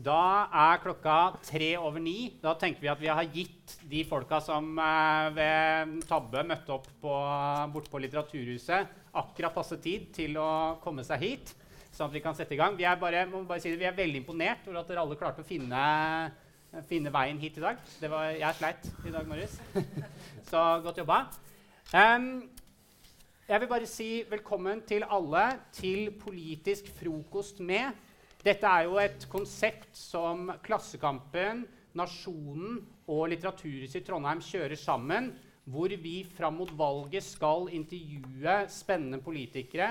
Da er klokka tre over ni. Da tenker vi at vi har gitt de folka som eh, ved tabbe møtte opp borte på Litteraturhuset, akkurat passe tid til å komme seg hit. Sånn at vi kan sette i gang. Vi er, bare, bare si det, vi er veldig imponert over at dere alle klarte å finne, finne veien hit i dag. Var, jeg sleit i dag morges. Så godt jobba. Um, jeg vil bare si velkommen til alle til Politisk frokost med. Dette er jo et konsept som Klassekampen, Nasjonen og Litteraturhuset i Trondheim kjører sammen, hvor vi fram mot valget skal intervjue spennende politikere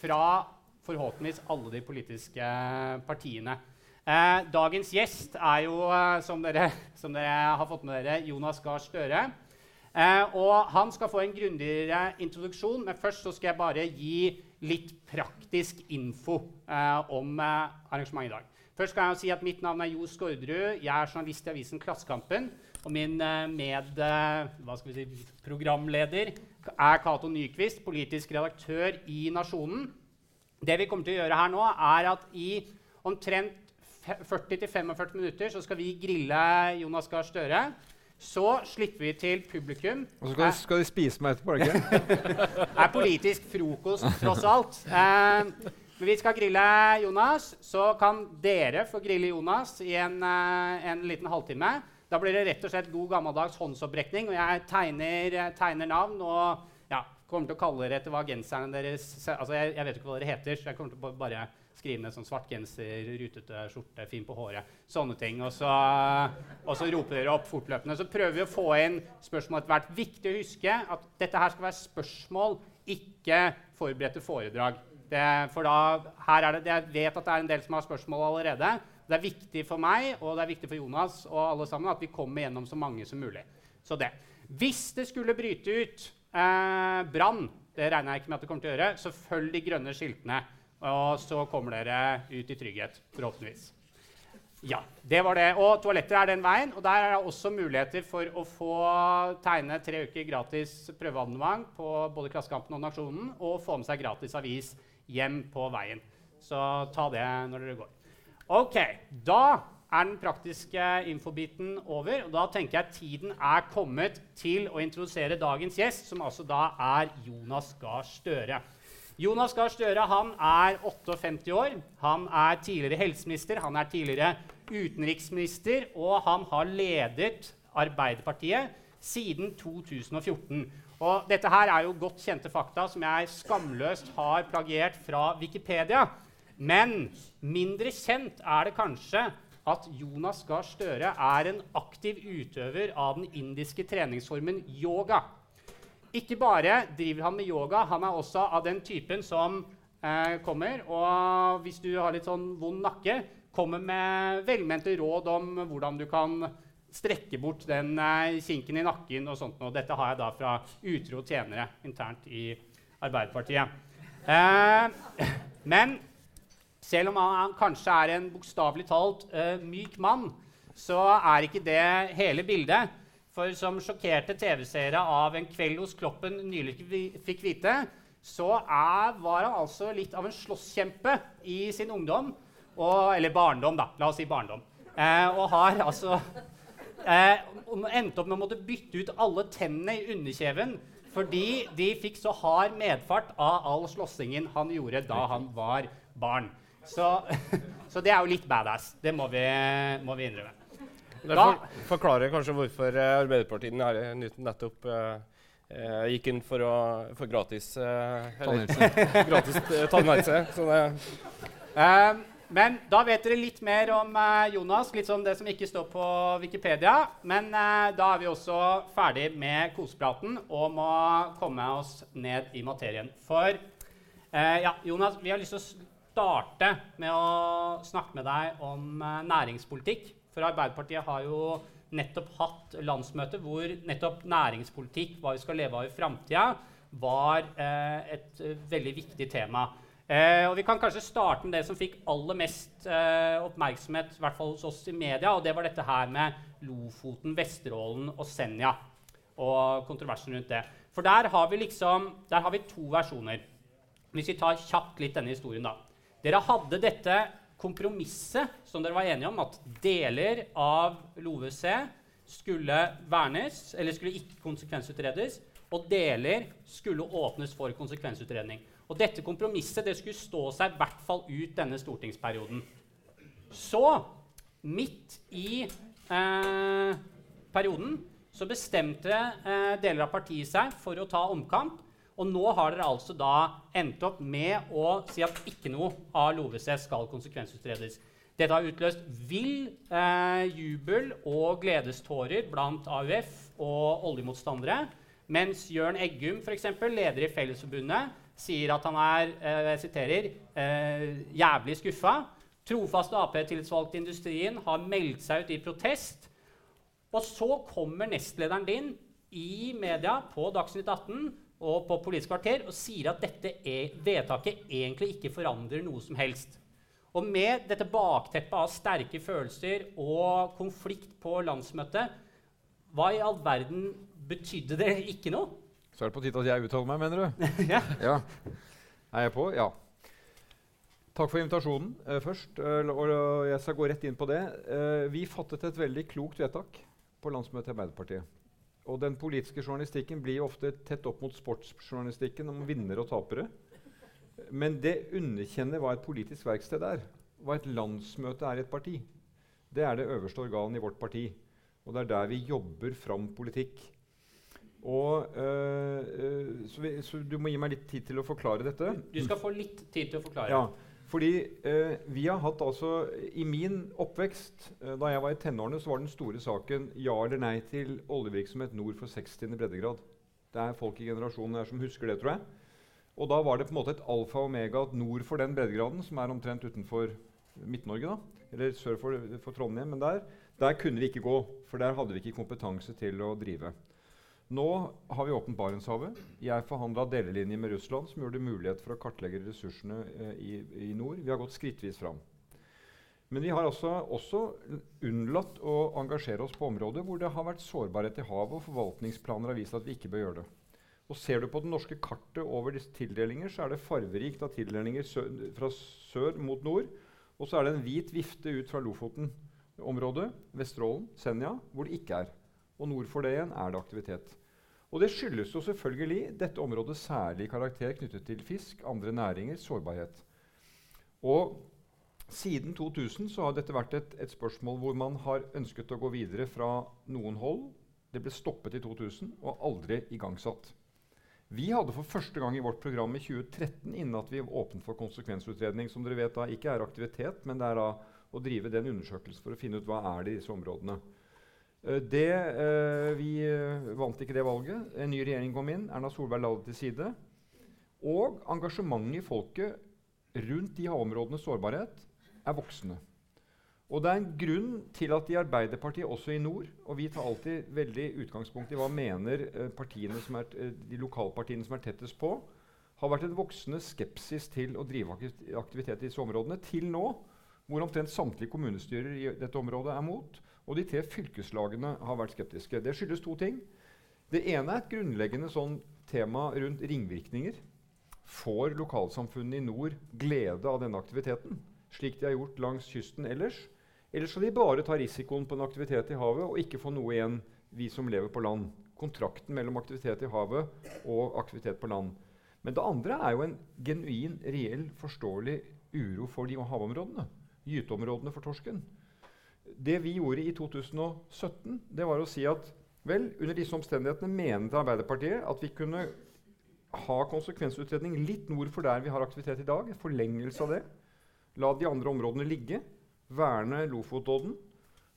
fra forhåpentligvis alle de politiske partiene. Eh, dagens gjest er jo, eh, som dere, som dere, har fått med dere, Jonas Gahr Støre. Eh, og han skal få en grundigere introduksjon, men først skal jeg bare gi litt praktisk info eh, om eh, arrangementet i dag. Først skal jeg si at Mitt navn er Jo Skårderud. Jeg er journalist i avisen Klassekampen. Og min eh, medprogramleder si, er Cato Nyquist, politisk redaktør i Nasjonen. Det vi kommer til å gjøre her nå, er at i omtrent 40-45 minutter så skal vi grille Jonas Gahr Støre. Så slipper vi til publikum. Og så skal, skal de spise meg etterpå? ikke? Det er politisk frokost, tross alt. Eh, men vi skal grille Jonas. Så kan dere få grille Jonas i en, eh, en liten halvtime. Da blir det rett og slett god gammeldags håndsopprekning. Og jeg tegner, tegner navn og ja, kommer til å kalle dere etter hva genserne deres Altså, jeg, jeg vet ikke hva dere heter, så jeg kommer til å bare skrive ned sånn svart genser, rutete skjorte, fin på håret. Sånne ting. Og så, og så roper dere opp fortløpende. Så prøver vi å få inn spørsmål etter hvert. Viktig å huske at dette her skal være spørsmål, ikke forberedte foredrag. Det, for da, her er det, Jeg vet at det er en del som har spørsmål allerede. Det er viktig for meg og det er viktig for Jonas og alle sammen at vi kommer gjennom så mange som mulig. Så det. Hvis det skulle bryte ut eh, brann, det regner jeg ikke med at det kommer til å gjøre, så følg de grønne skiltene. Og så kommer dere ut i trygghet, forhåpentligvis. Ja, det var det. Og toaletter er den veien. Og der er det også muligheter for å få tegne tre uker gratis prøveabonnement på både Klassekampen og Nasjonen, og få med seg gratis avis hjem på veien. Så ta det når dere går. Ok, da er den praktiske infobiten over. og Da tenker jeg tiden er kommet til å introdusere dagens gjest, som altså da er Jonas Gahr Støre. Jonas Gahr Støre er 58 år. Han er tidligere helseminister, han er tidligere utenriksminister, og han har ledet Arbeiderpartiet siden 2014. Og dette her er jo godt kjente fakta som jeg skamløst har plagiert fra Wikipedia. Men mindre kjent er det kanskje at Jonas Gahr Støre er en aktiv utøver av den indiske treningsformen yoga. Ikke bare driver han med yoga, han er også av den typen som eh, kommer og hvis du har litt sånn vond nakke, kommer med velmente råd om hvordan du kan strekke bort den eh, kinken i nakken og sånt. Og dette har jeg da fra utro tjenere internt i Arbeiderpartiet. Eh, men selv om han kanskje er en bokstavelig talt eh, myk mann, så er ikke det hele bildet. For som sjokkerte TV-seere av En kveld hos Kloppen nylig fikk vite, så er, var han altså litt av en slåsskjempe i sin ungdom. Og, eller barndom, da. La oss si barndom. Eh, og har altså eh, endte opp med å måtte bytte ut alle tennene i underkjeven fordi de fikk så hard medfart av all slåssingen han gjorde da han var barn. Så, så det er jo litt badass. Det må vi, må vi innrømme. Det for, forklarer kanskje hvorfor uh, Arbeiderpartiet nettopp uh, uh, gikk inn for, å, for gratis tannhelse. um, men da vet dere litt mer om Jonas, litt sånn det som ikke står på Wikipedia. Men da er vi også ferdig med kosepraten og må komme oss ned i materien. For ja, Jonas, vi har lyst til å starte med å snakke med deg om næringspolitikk. For Arbeiderpartiet har jo nettopp hatt landsmøte hvor nettopp næringspolitikk, hva vi skal leve av i framtida, var eh, et uh, veldig viktig tema. Eh, og Vi kan kanskje starte med det som fikk aller mest eh, oppmerksomhet, i hvert fall hos oss i media, og det var dette her med Lofoten, Vesterålen og Senja. Og kontroversen rundt det. For der har vi liksom, der har vi to versjoner. Hvis vi tar kjapt litt denne historien, da. Dere hadde dette kompromisset som dere var enige om, at deler av LoVC skulle vernes, eller skulle ikke konsekvensutredes, og deler skulle åpnes for konsekvensutredning. Og dette kompromisset det skulle stå seg i hvert fall ut denne stortingsperioden. Så, midt i eh, perioden, så bestemte eh, deler av partiet seg for å ta omkamp. Og nå har dere altså da endt opp med å si at ikke noe av LoVC skal konsekvensutredes. Dette har utløst vill eh, jubel og gledestårer blant AUF og oljemotstandere. Mens Jørn Eggum, for eksempel, leder i Fellesforbundet, sier at han er eh, jeg siterer, eh, jævlig skuffa. Trofaste Ap-tillitsvalgte i industrien har meldt seg ut i protest. Og så kommer nestlederen din i media på Dagsnytt 18 og på Politisk kvarter og sier at dette er, vedtaket egentlig ikke forandrer noe som helst. Og med dette bakteppet av sterke følelser og konflikt på landsmøtet, hva i all verden betydde det ikke noe? Så er det på tide at jeg uttaler meg, mener du? ja. ja. Er jeg på? Ja. Takk for invitasjonen uh, først. Uh, og jeg skal gå rett inn på det. Uh, vi fattet et veldig klokt vedtak på landsmøtet i Arbeiderpartiet. Og den politiske journalistikken blir ofte tett opp mot sportsjournalistikken om vinnere og tapere. Men det underkjenner hva et politisk verksted er. Hva et landsmøte er i et parti. Det er det øverste organet i vårt parti. Og det er der vi jobber fram politikk. Og, øh, så, vi, så, Du må gi meg litt tid til å forklare dette. Du skal få litt tid til å forklare. Ja, fordi eh, vi har hatt altså I min oppvekst, eh, da jeg var i tenårene, så var den store saken ja eller nei til oljevirksomhet nord for 60. breddegrad. Det er folk i generasjonen her som husker det, tror jeg. Og da var det på en måte et alfa og omega at nord for den breddegraden, som er omtrent utenfor Midt-Norge, da, eller sør for, for, Trondheim, men der, der kunne vi ikke gå, for der hadde vi ikke kompetanse til å drive. Nå har vi åpent Barentshavet. Jeg forhandla delelinje med Russland som gjorde det mulighet for å kartlegge ressursene eh, i, i, nord. Vi har gått skrittvis fram. Men vi har altså også unnlatt å engasjere oss på områder hvor det har vært sårbarhet i havet, og forvaltningsplaner har vist at vi ikke bør gjøre det. Og Ser du på det norske kartet over disse tildelinger, så er det farverikt av tildelinger sø fra sør mot nord. Og så er det en hvit vifte ut fra Lofoten-området, Vesterålen, Senja, hvor det ikke er. Og nord for det igjen er det aktivitet. Og Det skyldes jo selvfølgelig dette området særlig karakter knyttet til fisk, andre næringer, sårbarhet. Og Siden 2000 så har dette vært et, et spørsmål hvor man har ønsket å gå videre fra noen hold. Det ble stoppet i 2000 og aldri igangsatt. Vi hadde for første gang i vårt program i 2013 innen at vi åpnet for konsekvensutredning, som dere vet da ikke er aktivitet, men det er da å drive den undersøkelsen for å finne ut hva er det i disse områdene. Uh, det, uh, vi uh, vant ikke det valget. En ny regjering kom inn. Erna Solberg la det til side. Og engasjementet i folket rundt de havområdenes sårbarhet er voksende. Og det er en grunn til at i Arbeiderpartiet, også i nord Og vi tar alltid veldig utgangspunkt i hva mener eh, er, eh, de lokalpartiene som er tettest på, har vært en voksende skepsis til å drive aktivitet i disse områdene. Til nå, hvor omtrent samtlige kommunestyrer i dette området er mot. Og de tre fylkeslagene har vært skeptiske. Det skyldes to ting. Det ene er et grunnleggende sånn tema rundt ringvirkninger. Får lokalsamfunnene i nord glede av denne aktiviteten, slik de har gjort langs kysten ellers? Eller skal de bare ta risikoen på en aktivitet i havet og ikke få noe igjen, vi som lever på land? Kontrakten mellom aktivitet i havet og aktivitet på land. Men det andre er jo en genuin, reell, forståelig uro for de havområdene. Gyteområdene for torsken. Det vi gjorde i 2017, det var å si at vel, under disse omstendighetene mente Arbeiderpartiet at vi kunne ha konsekvensutredning litt nord for der vi har aktivitet i dag. Forlengelse av det. La de andre områdene ligge verne Lofotodden.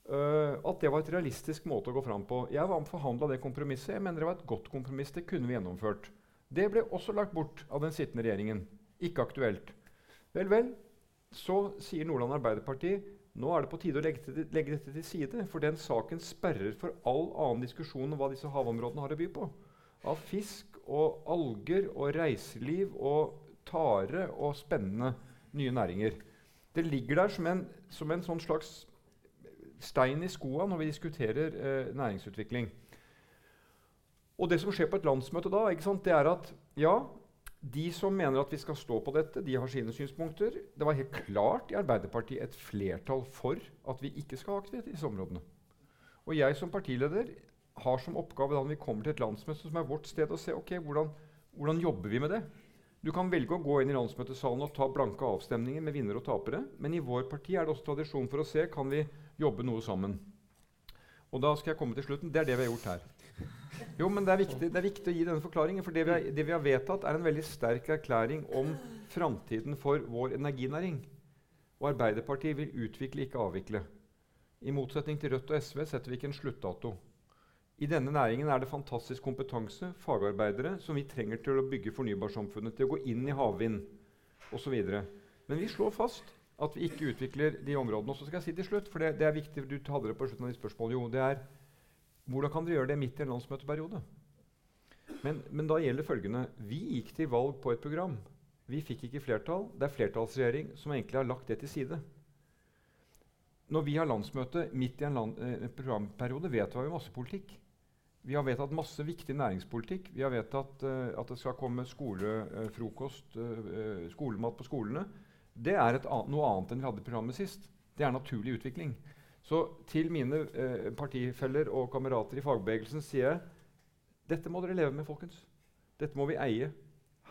Uh, at det var et realistisk måte å gå fram på. Jeg var med forhandla det kompromisset. Jeg mener det var et godt kompromiss. Det kunne vi gjennomført. Det ble også lagt bort av den sittende regjeringen. Ikke aktuelt. Vel, vel. Så sier Nordland Arbeiderparti nå er det på tide å legge, til, legge, dette til side. For den saken sperrer for all annen diskusjon om hva disse havområdene har å by på. Av fisk og alger og reiseliv og tare og spennende nye næringer. Det ligger der som en, som en sånn slags stein i skoa når vi diskuterer eh, næringsutvikling. Og det som skjer på et landsmøte da, det er at ja, De som mener at vi skal stå på dette, de har sine synspunkter. Det var helt klart i Arbeiderpartiet et flertall for at vi ikke skal ha aktivitet i disse områdene. Og jeg som partileder har som oppgave da vi kommer til et landsmøte som er vårt sted, å se ok, hvordan, hvordan jobber vi med det. Du kan velge å gå inn i landsmøtesalen og ta blanke avstemninger med vinnere og tapere, men i vår parti er det også tradisjon for å se kan vi jobbe noe sammen. Og da skal jeg komme til slutten. Det er det vi har gjort her. Jo, men det er viktig, det er viktig å gi denne forklaringen. For det vi, har, har vedtatt, er en veldig sterk erklæring om framtiden for vår energinæring. Og Arbeiderpartiet vil utvikle, ikke avvikle. I motsetning til Rødt og SV setter vi ikke en sluttdato. I denne næringen er det fantastisk kompetanse, fagarbeidere, som vi trenger til å bygge fornybarsamfunnet, til å gå inn i havvind osv. Men vi slår fast at vi ikke utvikler de områdene. Og så skal jeg si til slutt, for det, det er viktig, du hadde det på slutten av ditt spørsmål, jo, det er hvordan kan dere gjøre det midt i en landsmøteperiode? Men, men, da gjelder følgende Vi gikk til valg på et program. Vi fikk ikke flertall. Det er flertallsregjering som egentlig har lagt det til side. Når vi har landsmøte midt i en, land, eh, programperiode, vedtar vi masse politikk. Vi har vedtatt masse viktig næringspolitikk. Vi har vedtatt uh, at det skal komme skolefrokost, uh, uh, skolemat på skolene. Det er an noe annet enn vi hadde i programmet sist. Det er naturlig utvikling. Så til mine eh, partifeller og kamerater i fagbevegelsen sier jeg dette må dere leve med, folkens. Dette må vi eie.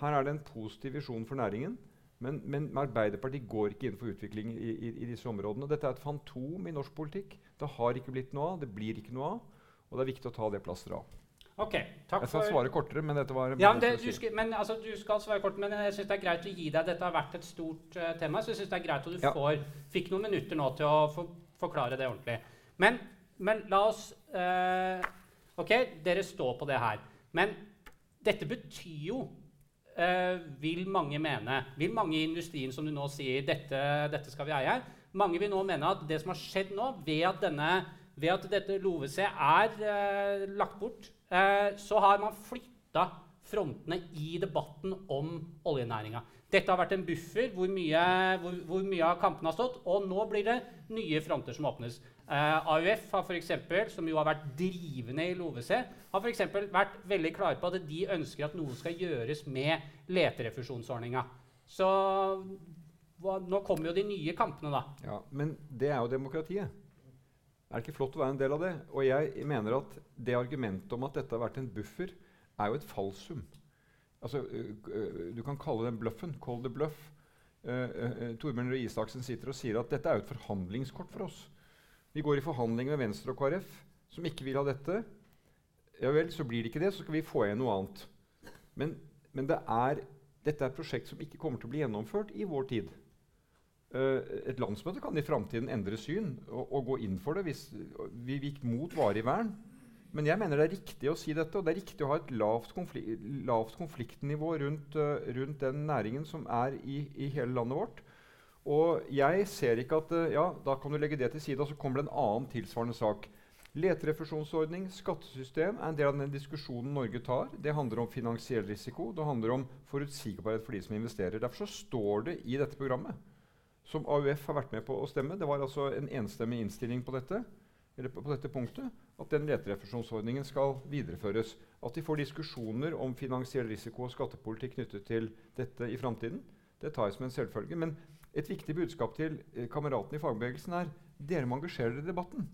Her er det en positiv visjon for næringen. Men, men Arbeiderpartiet går ikke inn for utvikling i, i, i, disse områdene. Dette er et fantom i norsk politikk. Det har ikke blitt noe av. Det blir ikke noe av. Og det er viktig å ta det plasteret av. Ok, takk Jeg skal svare kortere, men dette var ja, men det, du, skal, men, altså, du, skal, svare kort, men jeg syns det er greit å gi deg Dette har vært et stort uh, tema, så jeg syns det er greit at du ja. får, fikk noen minutter nå til å få forklare det ordentlig. Men, men la oss eh, OK, dere står på det her. Men dette betyr jo eh, Vil mange mene Vil mange i industrien som du nå sier dette, dette skal vi eie Mange vil nå mene at det som har skjedd nå, ved at, denne, ved at dette LoVC er eh, lagt bort, så har man flytta frontene i debatten om oljenæringa. Dette har vært en buffer hvor mye, hvor, hvor mye av kampene har stått, og nå blir det nye fronter som åpnes. Uh, AUF, har for eksempel, som jo har vært drivende i LoVC, har for vært veldig klare på at de ønsker at noe skal gjøres med leterefusjonsordninga. Så hva, nå kommer jo de nye kampene, da. Ja, Men det er jo demokratiet. Er det ikke flott å være en del av det? Og jeg mener at det argumentet om at dette har vært en buffer, er jo et falsum. Altså, uh, du kan kalle den bløffen. Call the bluff. Uh, Torbjørn Røe Isaksen sitter og sier at dette er jo et forhandlingskort for oss. Vi går i forhandling med Venstre og KrF, som ikke vil ha dette. Ja vel, så blir det ikke det, så skal vi få igjen noe annet. Men, men det er, dette er et prosjekt som ikke kommer til å bli gjennomført i vår tid. Uh, et landsmøte kan i framtiden endre syn og, og, gå inn for det hvis vi gikk mot varig vern. Men jeg mener det er riktig å si dette, og det er riktig å ha et lavt, konflik lavt konfliktnivå rundt, uh, rundt, den næringen som er i, i, hele landet vårt. Og jeg ser ikke at uh, Ja, da kan du legge det til side, og så kommer det en annen tilsvarende sak. Leterefusjonsordning, skattesystem, er en del av den diskusjonen Norge tar. Det handler om finansiell risiko, det handler om forutsigbarhet for de som investerer. Derfor så står det i dette programmet, som AUF har vært med på å stemme Det var altså en enstemmig innstilling på dette på dette punktet at den leterefusjonsordningen skal videreføres. At de får diskusjoner om finansiell risiko og skattepolitikk knyttet til dette i framtiden, det tar jeg som en selvfølge. Men et viktig budskap til eh, kameratene i fagbevegelsen er dere må engasjere dere i debatten.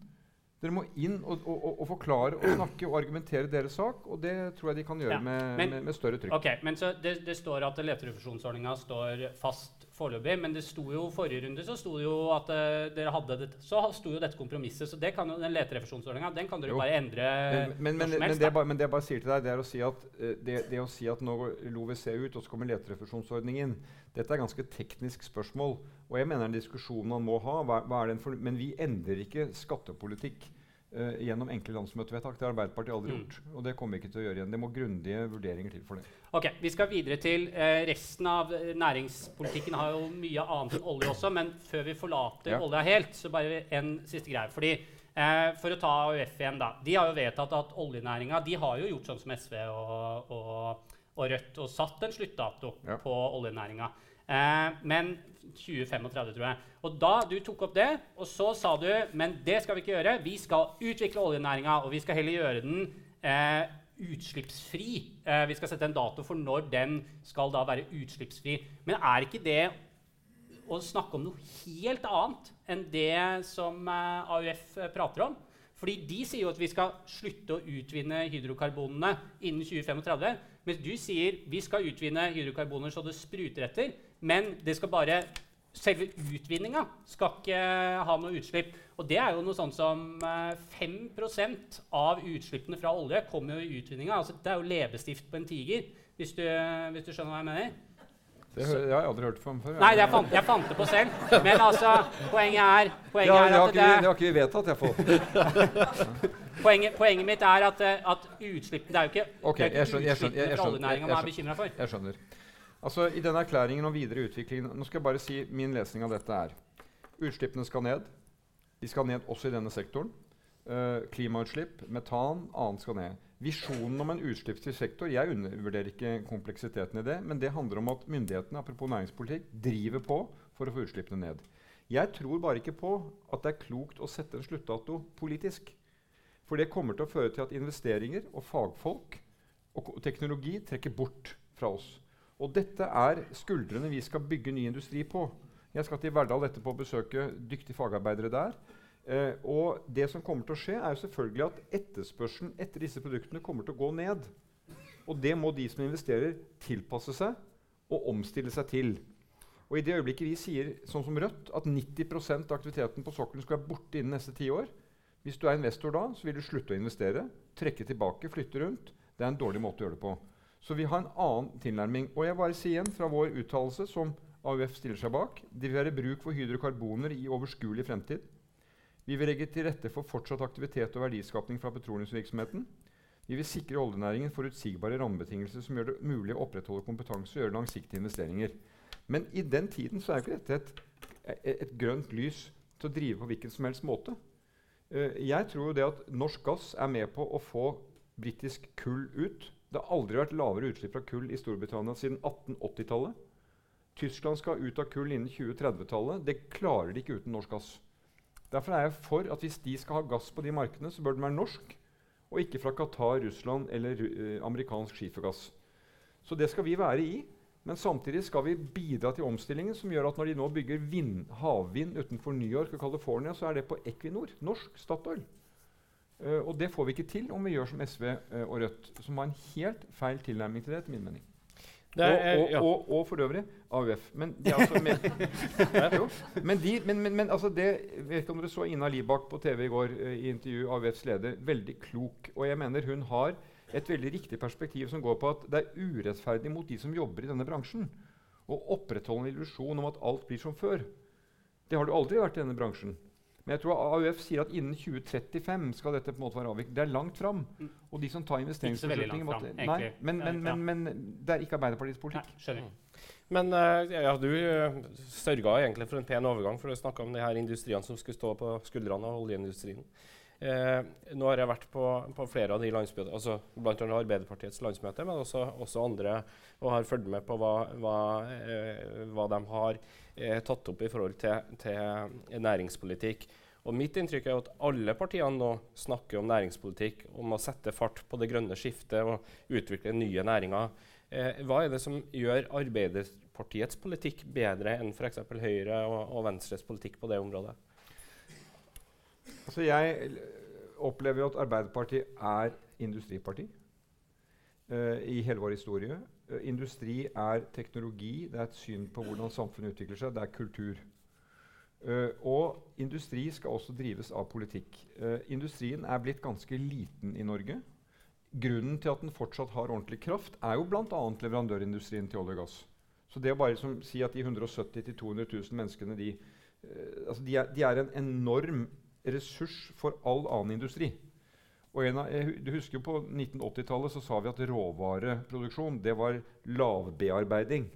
Dere må inn og, og, og, forklare og snakke og argumentere deres sak. Og det tror jeg de kan gjøre ja, med, men, med, med, større trykk. Ok, men så det, det står at leterefusjonsordninga står fast foreløpig. Men det sto jo forrige runde så sto jo at uh, dere hadde det, så sto jo dette kompromisset. Så det kan den leterefusjonsordninga den kan dere jo. bare endre men, men, men, men, det bare, men, det jeg bare sier til deg, det er å si at, uh, det, det, å si at nå går LOVC ut, og så kommer leterefusjonsordningen Dette er ganske teknisk spørsmål. Og jeg mener en diskusjon man må ha. Hva, hva for, men vi endrer ikke skattepolitikk. Uh, gjennom enkle landsmøtevedtak. Det har Arbeiderpartiet aldri mm. gjort. Og det kommer vi ikke til å gjøre igjen. Det må grundige vurderinger til for det. Ok, Vi skal videre til uh, resten av uh, næringspolitikken. har jo mye annet enn olje også. Men før vi forlater ja. olja helt, så bare en siste greie. Fordi For å ta AUF igjen, da. De har jo vedtatt at oljenæringa De har jo gjort sånn som SV og, og, og Rødt og satt en sluttdato ja. på oljenæringa. men 2035, tror jeg. Og da du tok opp det, og så sa du men det skal vi ikke gjøre. Vi skal utvikle oljenæringa, og vi skal heller gjøre den eh, utslippsfri. Eh, vi skal sette en dato for når den skal da være utslippsfri. Men er ikke det å snakke om noe helt annet enn det som eh, AUF prater om? Fordi De sier jo at vi skal slutte å utvinne hydrokarbonene innen 2035. Mens du sier vi skal utvinne hydrokarboner så det spruter etter. Men det skal bare selve utvinninga skal ikke ha noe utslipp. Og det er jo noe sånn som 5% av utslippene fra olje kommer jo i utvinninga. Altså, det er jo leppestift på en tiger, hvis du, hvis du skjønner hva jeg mener. Det har jeg aldri hørt om før. Nei, jeg fant, jeg fant det på selv. Men altså, poenget er, poenget ja, er at det, det det, har ikke vi vedtatt, iallfall. poenget, poenget mitt er at, eh, at utslippene Det er jo ikke, okay, det er ikke utslippene fra oljenæringa man er bekymra for. Jeg skjønner. Altså, I denne erklæringen om videre utvikling Nå skal jeg bare si min lesning av dette er Utslippene skal ned. De skal ned også i denne sektoren. Uh, klimautslipp, metan, annet skal ned. Visjonen om en utslippsfri sektor Jeg undervurderer ikke kompleksiteten i det, men det handler om at myndighetene apropos næringspolitikk, driver på for å få utslippene ned. Jeg tror bare ikke på at det er klokt å sette en sluttdato politisk. For det kommer til å føre til at investeringer og fagfolk og teknologi trekker bort fra oss. Og dette er skuldrene vi skal bygge ny industri på. Jeg skal til Verdal etterpå besøke dyktige fagarbeidere der. Eh, og det som kommer til å skje, er jo selvfølgelig at etterspørselen etter disse produktene kommer til å gå ned. Og det må de som investerer, tilpasse seg og omstille seg til. Og i det øyeblikket vi sier, sånn som Rødt, at 90% av aktiviteten på sokkelen skal være borte innen neste ti år, hvis du er investor da, så vil du slutte å investere, trekke tilbake, flytte rundt. Det er en dårlig måte å gjøre det på. Så vi har en annen tilnærming. Og jeg bare sier igjen fra vår uttalelse, som AUF stiller seg bak, det vil være bruk for hydrokarboner i overskuelig fremtid. Vi vil legge til rette for fortsatt aktivitet og verdiskapning fra petroleumsvirksomheten. Vi vil sikre oljenæringen forutsigbare rammebetingelser som gjør det mulig å opprettholde kompetanse og gjøre langsiktige investeringer. Men i den tiden så er jo ikke dette et, et, et grønt lys til å drive på hvilken som helst måte. Eh, jeg tror jo det at norsk gass er med på å få britisk kull ut. Det har aldri vært lavere utslipp fra kull i Storbritannia siden 1880-tallet. Tyskland skal ut av kull innen 2030-tallet. Det klarer de ikke uten norsk gass. Derfor er jeg for at hvis de skal ha gass på de markedene, så bør den være norsk, og ikke fra Qatar, Russland eller uh, amerikansk skifergass. Så det skal vi være i. Men samtidig skal vi bidra til omstillingen som gjør at når de nå bygger vind, havvind utenfor New York og California, så er det på Equinor, norsk Statoil. Uh, og det får vi ikke til om vi gjør som SV uh, og Rødt, som har en helt feil tilnærming til det, etter min mening. Er- og, og, ja. og, og for øvrig AUF. Men de altså med, men, de, men, men, men altså det, vet ikke om dere så Ina Libak på TV i går uh, i intervju, AUFs leder. Veldig klok. Og jeg mener hun har et veldig riktig perspektiv som går på at det er urettferdig mot de som jobber i denne bransjen, å opprettholde en illusjon om at alt blir som før. Det har det aldri vært i denne bransjen. Men jeg tror AUF sier at innen 2035 skal dette på en måte være avviklet. Det er langt fram. Mm. Og de som tar Ikke så veldig investeringsbeslutninger langt måtte- fram, Nei, egentlig. men, men, men, men det er ikke Arbeiderpartiets politikk. Nei, skjønner. Men uh, ja, du uh, sørga egentlig for en pen overgang, for å snakke om de her industriene som skulle stå på skuldrene av oljeindustrien. Eh, nå har jeg vært på, på flere av de landsmøtene, altså bl.a. Arbeiderpartiets landsmøte, men også, også andre, og har fulgt med på hva, hva, eh, hva de har eh, tatt opp i forhold til, til næringspolitikk. Og mitt inntrykk er at alle partiene nå snakker om næringspolitikk, om å sette fart på det grønne skiftet og utvikle nye næringer. Eh, hva er det som gjør Arbeiderpartiets politikk bedre enn f.eks. Høyre og, og Venstres politikk på det området? Altså jeg opplever jo at Arbeiderpartiet er industriparti uh, i hele vår historie. Uh, industri er teknologi, det er et syn på hvordan samfunnet utvikler seg, det er kultur. Uh, og industri skal også drives av politikk. Eh, industrien er blitt ganske liten i Norge. Grunnen til at den fortsatt har ordentlig kraft, er jo bl.a. leverandørindustrien til olje og gass. Så det å bare som, si at de 170 000-200 000 menneskene de, eh, altså de, er, de er en enorm ressurs for all annen industri. Og av, jeg, du husker jo På 1980-tallet så sa vi at råvareproduksjon det var lavbearbeiding.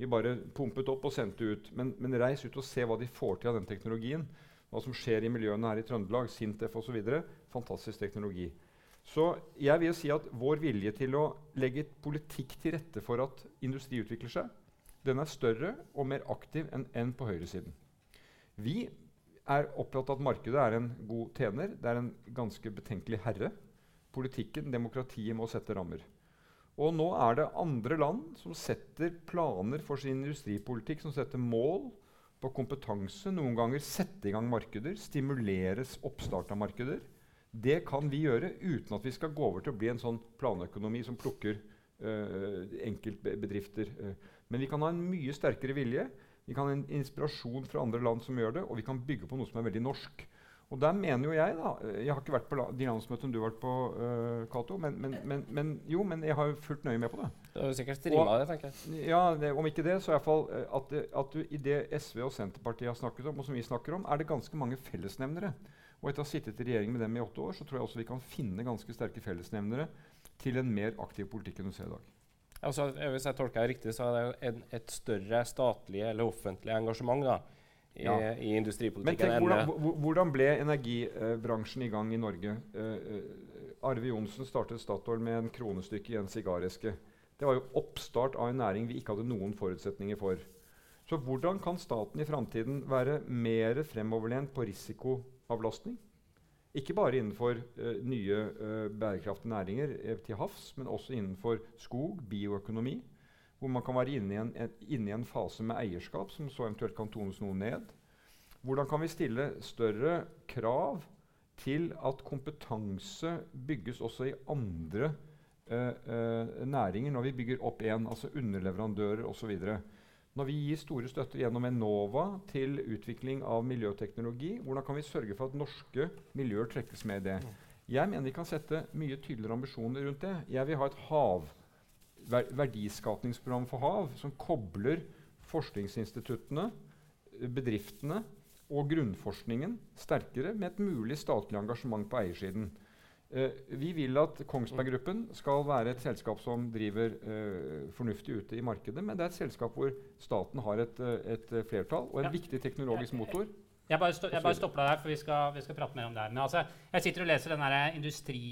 Vi bare pumpet opp og sendte ut. Men, men reis ut og se hva de får til av den teknologien. Hva som skjer i miljøene her i Trøndelag, Sintef osv. Fantastisk teknologi. Så jeg vil si at vår vilje til å legge politikk til rette for at industri utvikler seg, den er større og mer aktiv enn enn på høyresiden. Vi er opptatt av at markedet er en god tjener. Det er en ganske betenkelig herre. Politikken, demokratiet, må sette rammer. Og nå er det andre land som setter planer for sin industripolitikk, som setter mål på kompetanse, noen ganger sette i gang markeder, stimuleres oppstart av markeder. Det kan vi gjøre uten at vi skal gå over til å bli en sånn planøkonomi som plukker øh, enkeltbedrifter. Uh. Men vi kan ha en mye sterkere vilje. Vi kan ha en inspirasjon fra andre land som gjør det, og vi kan bygge på noe som er veldig norsk. Og der mener jo jeg da, Jeg har ikke vært på de landsmøtene du har vært på, uh, Cato, men, men, men, men, jo, men jeg har jo fulgt nøye med på det. Du har sikkert streama det, tenker jeg. Ja, det, Om ikke det, så iallfall uh, at, at du, i det SV og Senterpartiet har snakket om, og som vi snakker om, er det ganske mange fellesnevnere. Og etter å ha sittet i regjering med dem i åtte år, så tror jeg også vi kan finne ganske sterke fellesnevnere til en mer aktiv politikk enn du ser i dag. Altså, hvis jeg tolker det riktig, så er det en, et større statlig eller offentlig engasjement da, i, ja. i industripolitikken. Men tenk, hvordan, hvordan, ble energibransjen i gang i Norge? Uh, Arve Johnsen startet Statoil med en kronestykke i en sigareske. Det var jo oppstart av en næring vi ikke hadde noen forutsetninger for. Så hvordan kan staten i framtiden være mer fremoverlent på risikoavlastning? Ikke bare innenfor uh, nye uh, bærekraftige næringer til havs, men også innenfor skog, bioøkonomi hvor man kan være inne i, en, en, inne i en fase med eierskap som så eventuelt kan tones noe ned. Hvordan kan vi stille større krav til at kompetanse bygges også i andre uh, uh, næringer når vi bygger opp en, altså underleverandører osv. Når vi gir store støtter gjennom Enova til utvikling av miljøteknologi, hvordan kan vi sørge for at norske miljøer trekkes med i det? Jeg mener vi kan sette mye tydeligere ambisjoner rundt det. Jeg vil ha et hav verdiskapningsprogram for hav som kobler forskningsinstituttene, bedriftene og grunnforskningen sterkere med et mulig statlig engasjement på eiersiden. Eh, vi vil at Kongsberg Gruppen skal være et selskap som driver uh, fornuftig ute i markedet, men det er et selskap hvor staten har et, eh, et flertall og en ja. viktig teknologisk motor. Jeg bare, sto, jeg bare stopper deg der, for vi skal, vi skal, prate mer om det her. Men altså, jeg sitter og leser den der industri,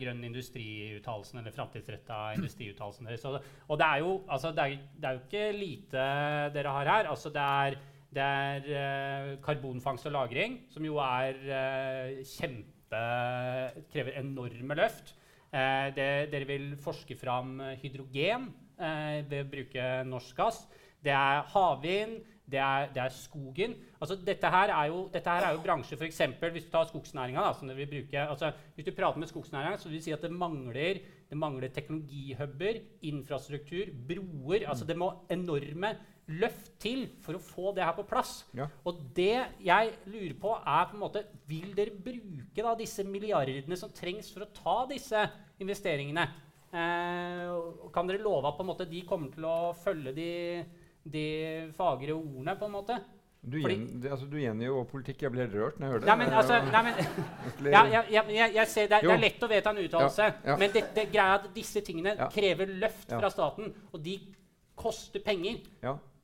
grønn industriuttalelsen, eller framtidsretta industriuttalelsen deres. Og, og det, er jo, altså, det, er, det, er jo, ikke lite dere har her. Altså, det er, det er uh, karbonfangst og -lagring, som jo er uh, kjempe Krever enorme løft. Eh, det, dere vil forske fram hydrogen ved å bruke norsk gass. Det er havvind det det er, skogen. Altså, dette, her er jo, dette her er jo bransje f.eks. Hvis du tar skogsnæringa. Altså, hvis du prater med skogsnæringa, så vil de si at det mangler, det mangler teknologihuber, infrastruktur, broer. Altså, det må enorme løft til for å få det her på plass. Ja. Og det jeg lurer på, er på en måte Vil dere bruke da, disse milliardene som trengs for å ta disse investeringene? Eh, kan dere love at på en måte, de kommer til å følge de de fagre ordene, på en måte. Du, gjen, det, altså, du gjengir jo politikk. Jeg blir helt rørt når jeg hører det. Nei, men, altså, nei, men, ja, jeg, jeg, jeg, ser, det, det, er lett å vedta en uttalelse, ja, ja. men det, det greia at disse tingene krever løft fra staten, og de koster penger.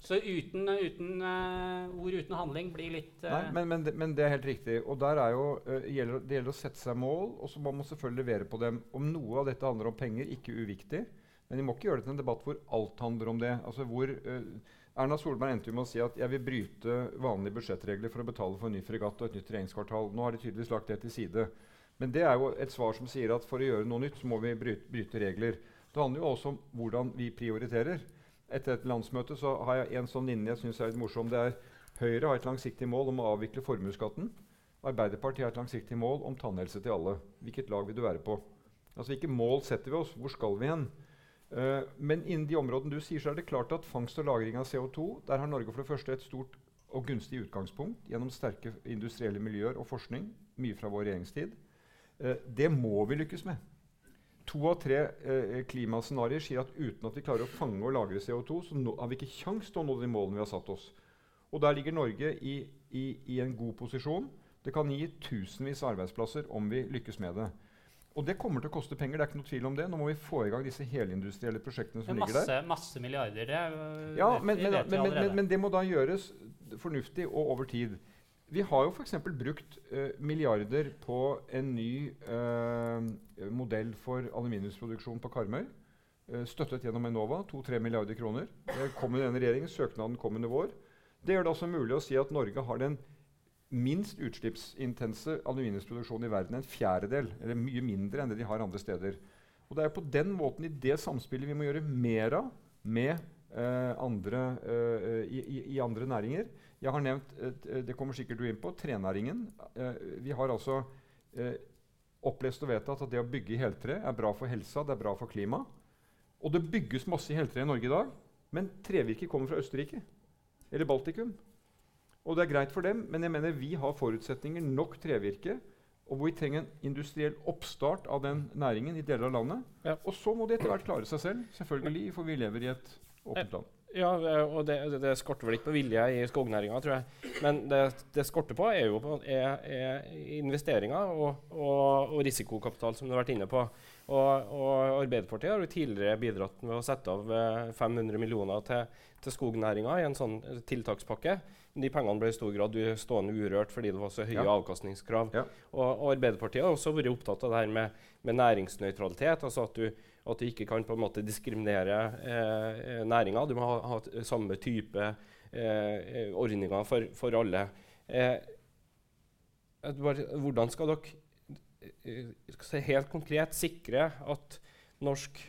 Så uten, uten uh, ord uten handling blir litt uh, Nei, men, men, men, det er helt riktig. Og der er jo, uh, gjelder, Det gjelder å sette seg mål, og så må man selvfølgelig levere på dem. Om noe av dette handler om penger, ikke uviktig. Men vi må ikke gjøre det til en debatt hvor alt handler om det. Altså hvor Erna Solberg endte jo med å si at jeg vil bryte vanlige budsjettregler for å betale for en ny fregatt og et nytt regjeringskvartal. Nå har de tydeligvis lagt det til side. Men det er jo et svar som sier at for å gjøre noe nytt, så må vi bryte, bryte regler. Det handler jo også om hvordan vi prioriterer. Etter et landsmøte så har jeg en sånn linje jeg synes er litt morsom. Det er Høyre har et langsiktig mål om å avvikle formuesskatten. Arbeiderpartiet har et langsiktig mål om tannhelse til alle. Hvilket lag vil du være på? Altså Hvilke mål setter vi oss? Hvor skal vi hen? Uh, men innen de områdene du sier, så er det klart at fangst og lagring av CO2 Der har Norge for det første et stort og gunstig utgangspunkt gjennom sterke industrielle miljøer og forskning. Mye fra vår regjeringstid. Uh, det må vi lykkes med. To av tre eh, klimascenarioer sier at uten at vi klarer å fange og lagre CO2, så no, har vi ikke kjangs til å nå de målene vi har satt oss. Og der ligger Norge i, i, i en god posisjon. Det kan gi tusenvis av arbeidsplasser om vi lykkes med det. Og det kommer til å koste penger. det er ikke noe tvil om det. Nå må vi få i gang disse helindustrielle prosjektene som masse, ligger der. Masse milliarder. Det, ja, men, men, men, men, det må da gjøres fornuftig og over tid. Vi har jo f.eks. brukt uh, milliarder på en ny uh, modell for aluminiumsproduksjon på Karmøy. Uh, støttet gjennom Enova. 2-3 milliarder kroner. Det kom i denne regjeringen, Søknaden kom under vår. Det gjør det også mulig å si at Norge har den minst utslippsintense aluminiumsproduksjonen i verden. En fjerdedel, eller mye mindre enn det de har andre steder. Og Det er på den måten, i det samspillet, vi må gjøre mer av med andre, eh, i, i, andre næringer. Jeg har nevnt, eh, det kommer sikkert du inn på, trenæringen. Eh, vi har altså eh, opplest og vedtatt at det å bygge i heltre er bra for helsa, det er bra for klimaet. Og det bygges masse i heltre i Norge i dag, men trevirke kommer fra Østerrike eller Baltikum. Og det er greit for dem, men jeg mener vi har forutsetninger nok trevirke og hvor vi trenger en industriell oppstart av den næringen i deler av landet. Ja. Og så må de etter hvert klare seg selv, selvfølgelig, for vi lever i et åpent land. Ja, og det, det, skorter vel ikke på vilje i skognæringa, tror jeg. Men det, det skorter på, er jo på, er, er investeringer og, og, og, risikokapital, som du har vært inne på. Og, og Arbeiderpartiet har jo tidligere bidratt med å sette av 500 eh, millioner til, til skognæringa i en sånn tiltakspakke. De pengene ble i stor grad stående urørt fordi det var så høye ja. avkastningskrav. Ja. Og, og, Arbeiderpartiet har også vært opptatt av det her med, med næringsnøytralitet. altså at du, at du, ikke kan på en måte diskriminere eh, næringa. Du må ha, ha samme type eh, ordninger for, for alle. Eh, hvordan skal dere eh, helt konkret sikre at norsk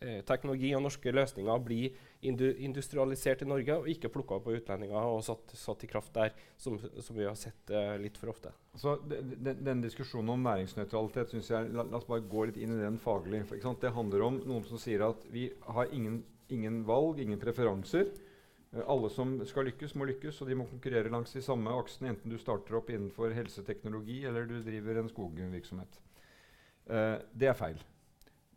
eh, teknologi og norske løsninger blir industrialisert i Norge og ikke plukka opp utlendinger og satt, satt, i kraft der, som, som vi har sett uh, litt for ofte. Så den, diskusjonen om næringsnøytralitet synes jeg, la, la, oss bare gå litt inn i den faglig. For, det handler om noen som sier at vi har ingen, ingen valg, ingen preferanser. Uh, alle som skal lykkes, må lykkes, og de må konkurrere langs de samme aksene, enten du starter opp innenfor helseteknologi eller du driver en skogvirksomhet. Uh, det er feil.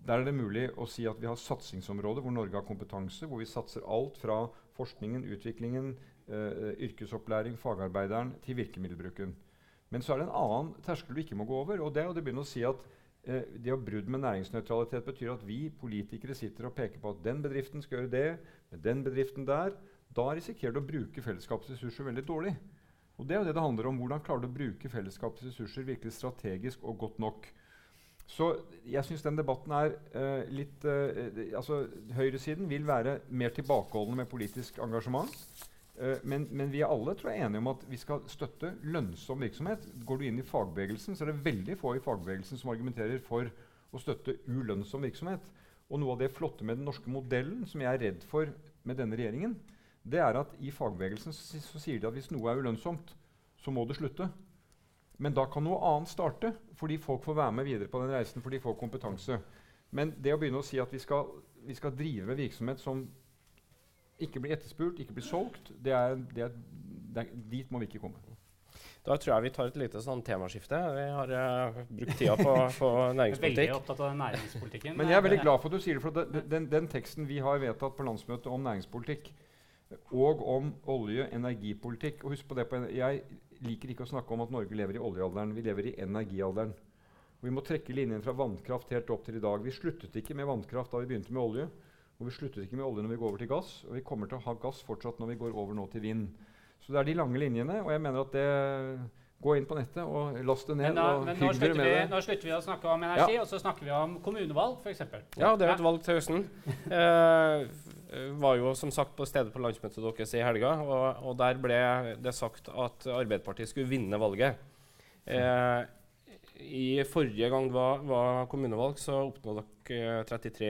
Der er det mulig å si at vi har satsingsområder hvor Norge har kompetanse, hvor vi satser alt fra forskningen, utviklingen, uh, yrkesopplæring, fagarbeideren til virkemiddelbruken. Men så er det en annen terskel du ikke må gå over. og Det er å begynne å si at uh, det å brudd med næringsnøytralitet betyr at vi politikere sitter og peker på at den bedriften skal gjøre det, med den bedriften der. Da risikerer du å bruke fellesskapets ressurser veldig dårlig. Og det er jo det det handler om. Hvordan klarer du å bruke fellesskapets ressurser virkelig strategisk og godt nok? Så jeg syns den debatten er uh, litt uh, altså Høyresiden vil være mer tilbakeholdne med politisk engasjement. Uh, men, men, vi er alle tror jeg, enige om at vi skal støtte lønnsom virksomhet. Går du inn i fagbevegelsen, så er det veldig få i fagbevegelsen som argumenterer for å støtte ulønnsom virksomhet. Og noe av det flotte med den norske modellen, som jeg er redd for med denne regjeringen, det er at i fagbevegelsen så, så sier de at hvis noe er ulønnsomt, så må det slutte. Men da kan noe annet starte, fordi folk får være med videre på den reisen. fordi folk får kompetanse. Men det å begynne å si at vi skal, vi skal drive med virksomhet som ikke blir etterspurt, ikke blir solgt, det er, det er, det er, dit må vi ikke komme. Da tror jeg vi tar et lite sånn temaskifte. Vi har uh, brukt tida på, på næringspolitikk. Veldig opptatt av næringspolitikken. Men jeg er veldig glad for at du sier det. for den, den, den teksten vi har vedtatt på landsmøtet om næringspolitikk, og om olje- og energipolitikk og husk på det, Jeg liker ikke å snakke om at Norge lever i oljealderen. Vi lever i energialderen. Vi må trekke linjen fra vannkraft helt opp til i dag. Vi sluttet ikke med vannkraft da vi begynte med olje. Og vi sluttet ikke med olje når vi går over til gass. Og vi kommer til å ha gass fortsatt når vi går over nå til vind. Så det er de lange linjene, og jeg mener at det Gå inn på nettet og last det ned. Men, da, men nå, slutter vi, nå, slutter vi, å snakke om energi, ja. og så snakker vi om kommunevalg, f.eks. Ja, det er et valg til høsten. eh, var jo som sagt på stedet på landsmøtet deres i helga, og, og, der ble det sagt at Arbeiderpartiet skulle vinne valget. Eh, I forrige gang det var, var kommunevalg, så oppnådde dere 33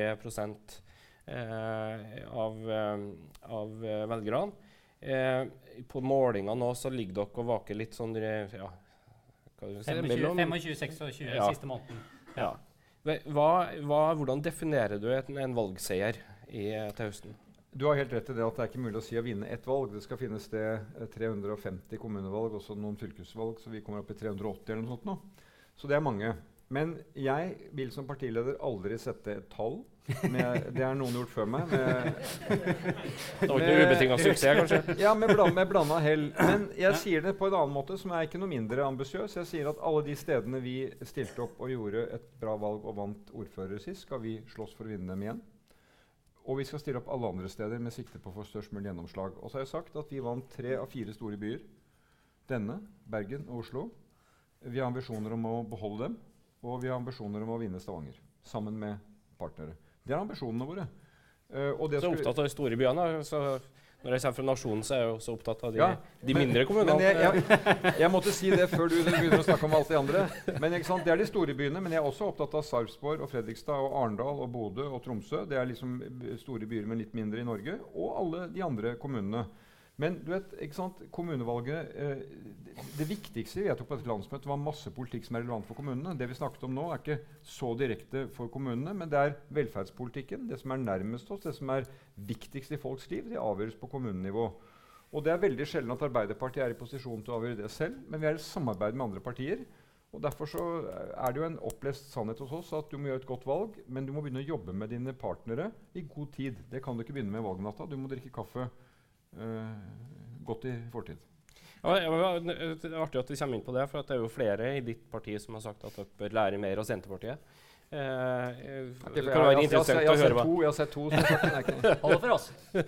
eh, av, eh, av velgerne. Eh, på målinga nå så ligger dere og vaker litt sånn ja, 25-26 ja. siste måneden. Ja. Hva, hva, hvordan definerer du en, en valgseier i, til høsten? Du har helt rett i det at det er ikke mulig å si å vinne ett valg. Det skal finnes det 350 eh, kommunevalg, også noen fylkesvalg, så vi kommer opp i 380 eller noe sånt nå. Så det er mange. Men jeg vil som partileder aldri sette et tall. Med, det har noen gjort før meg. Med, det var ikke ubetinga suksess, kanskje? Ja, med, bland, med blanda hell. Men jeg sier det på en annen måte, som er ikke noe mindre ambisiøs. Jeg sier at alle de stedene vi stilte opp og gjorde et bra valg og vant ordfører sist, skal vi slåss for å vinne dem igjen. Og vi skal stille opp alle andre steder med sikte på å få størst mulig gjennomslag. Og så har jeg sagt at vi vant tre av fire store byer. Denne, Bergen og Oslo. Vi har ambisjoner om å beholde dem. Og vi har ambisjoner om å vinne Stavanger sammen med partnere. Det er ambisjonene våre. Uh, så opptatt av de store byene. Så Når jeg kommer fra Nasjonen, så er jeg jo så opptatt av de, Ja, de mindre kommunene. Men jeg, jeg, jeg måtte si det før du begynner å snakke om alt det andre. Men? Det er de store byene, men jeg er også opptatt av Sarpsborg og Fredrikstad og Arendal og Bodø og Tromsø. Det er liksom store byer, men litt mindre i Norge. Og alle de andre kommunene. Men du vet, ikke sant? kommunevalget eh, det, det viktigste vi vedtok på dette landsmøtet, var masse politikk som er relevant for kommunene. Det vi snakket om nå, er ikke så direkte for kommunene, men det er velferdspolitikken. Det som er nærmest oss, det som er viktigst i folks liv, det avgjøres på kommunenivå. Og det er veldig sjelden at Arbeiderpartiet er i posisjon til å avgjøre det selv, men vi er i samarbeid med andre partier. Og Derfor så er det jo en opplest sannhet hos oss at du må gjøre et godt valg, men du må begynne å jobbe med dine partnere i god tid. Det kan du ikke begynne med valgnatta. Du må drikke kaffe godt i fortid. Ja, det er artig at du kommer inn på det, for det er jo flere i ditt parti som har sagt at dere bør lære mer av Senterpartiet. Eh, det kan være interessant å høre hva Jeg har sett to. Holder for oss.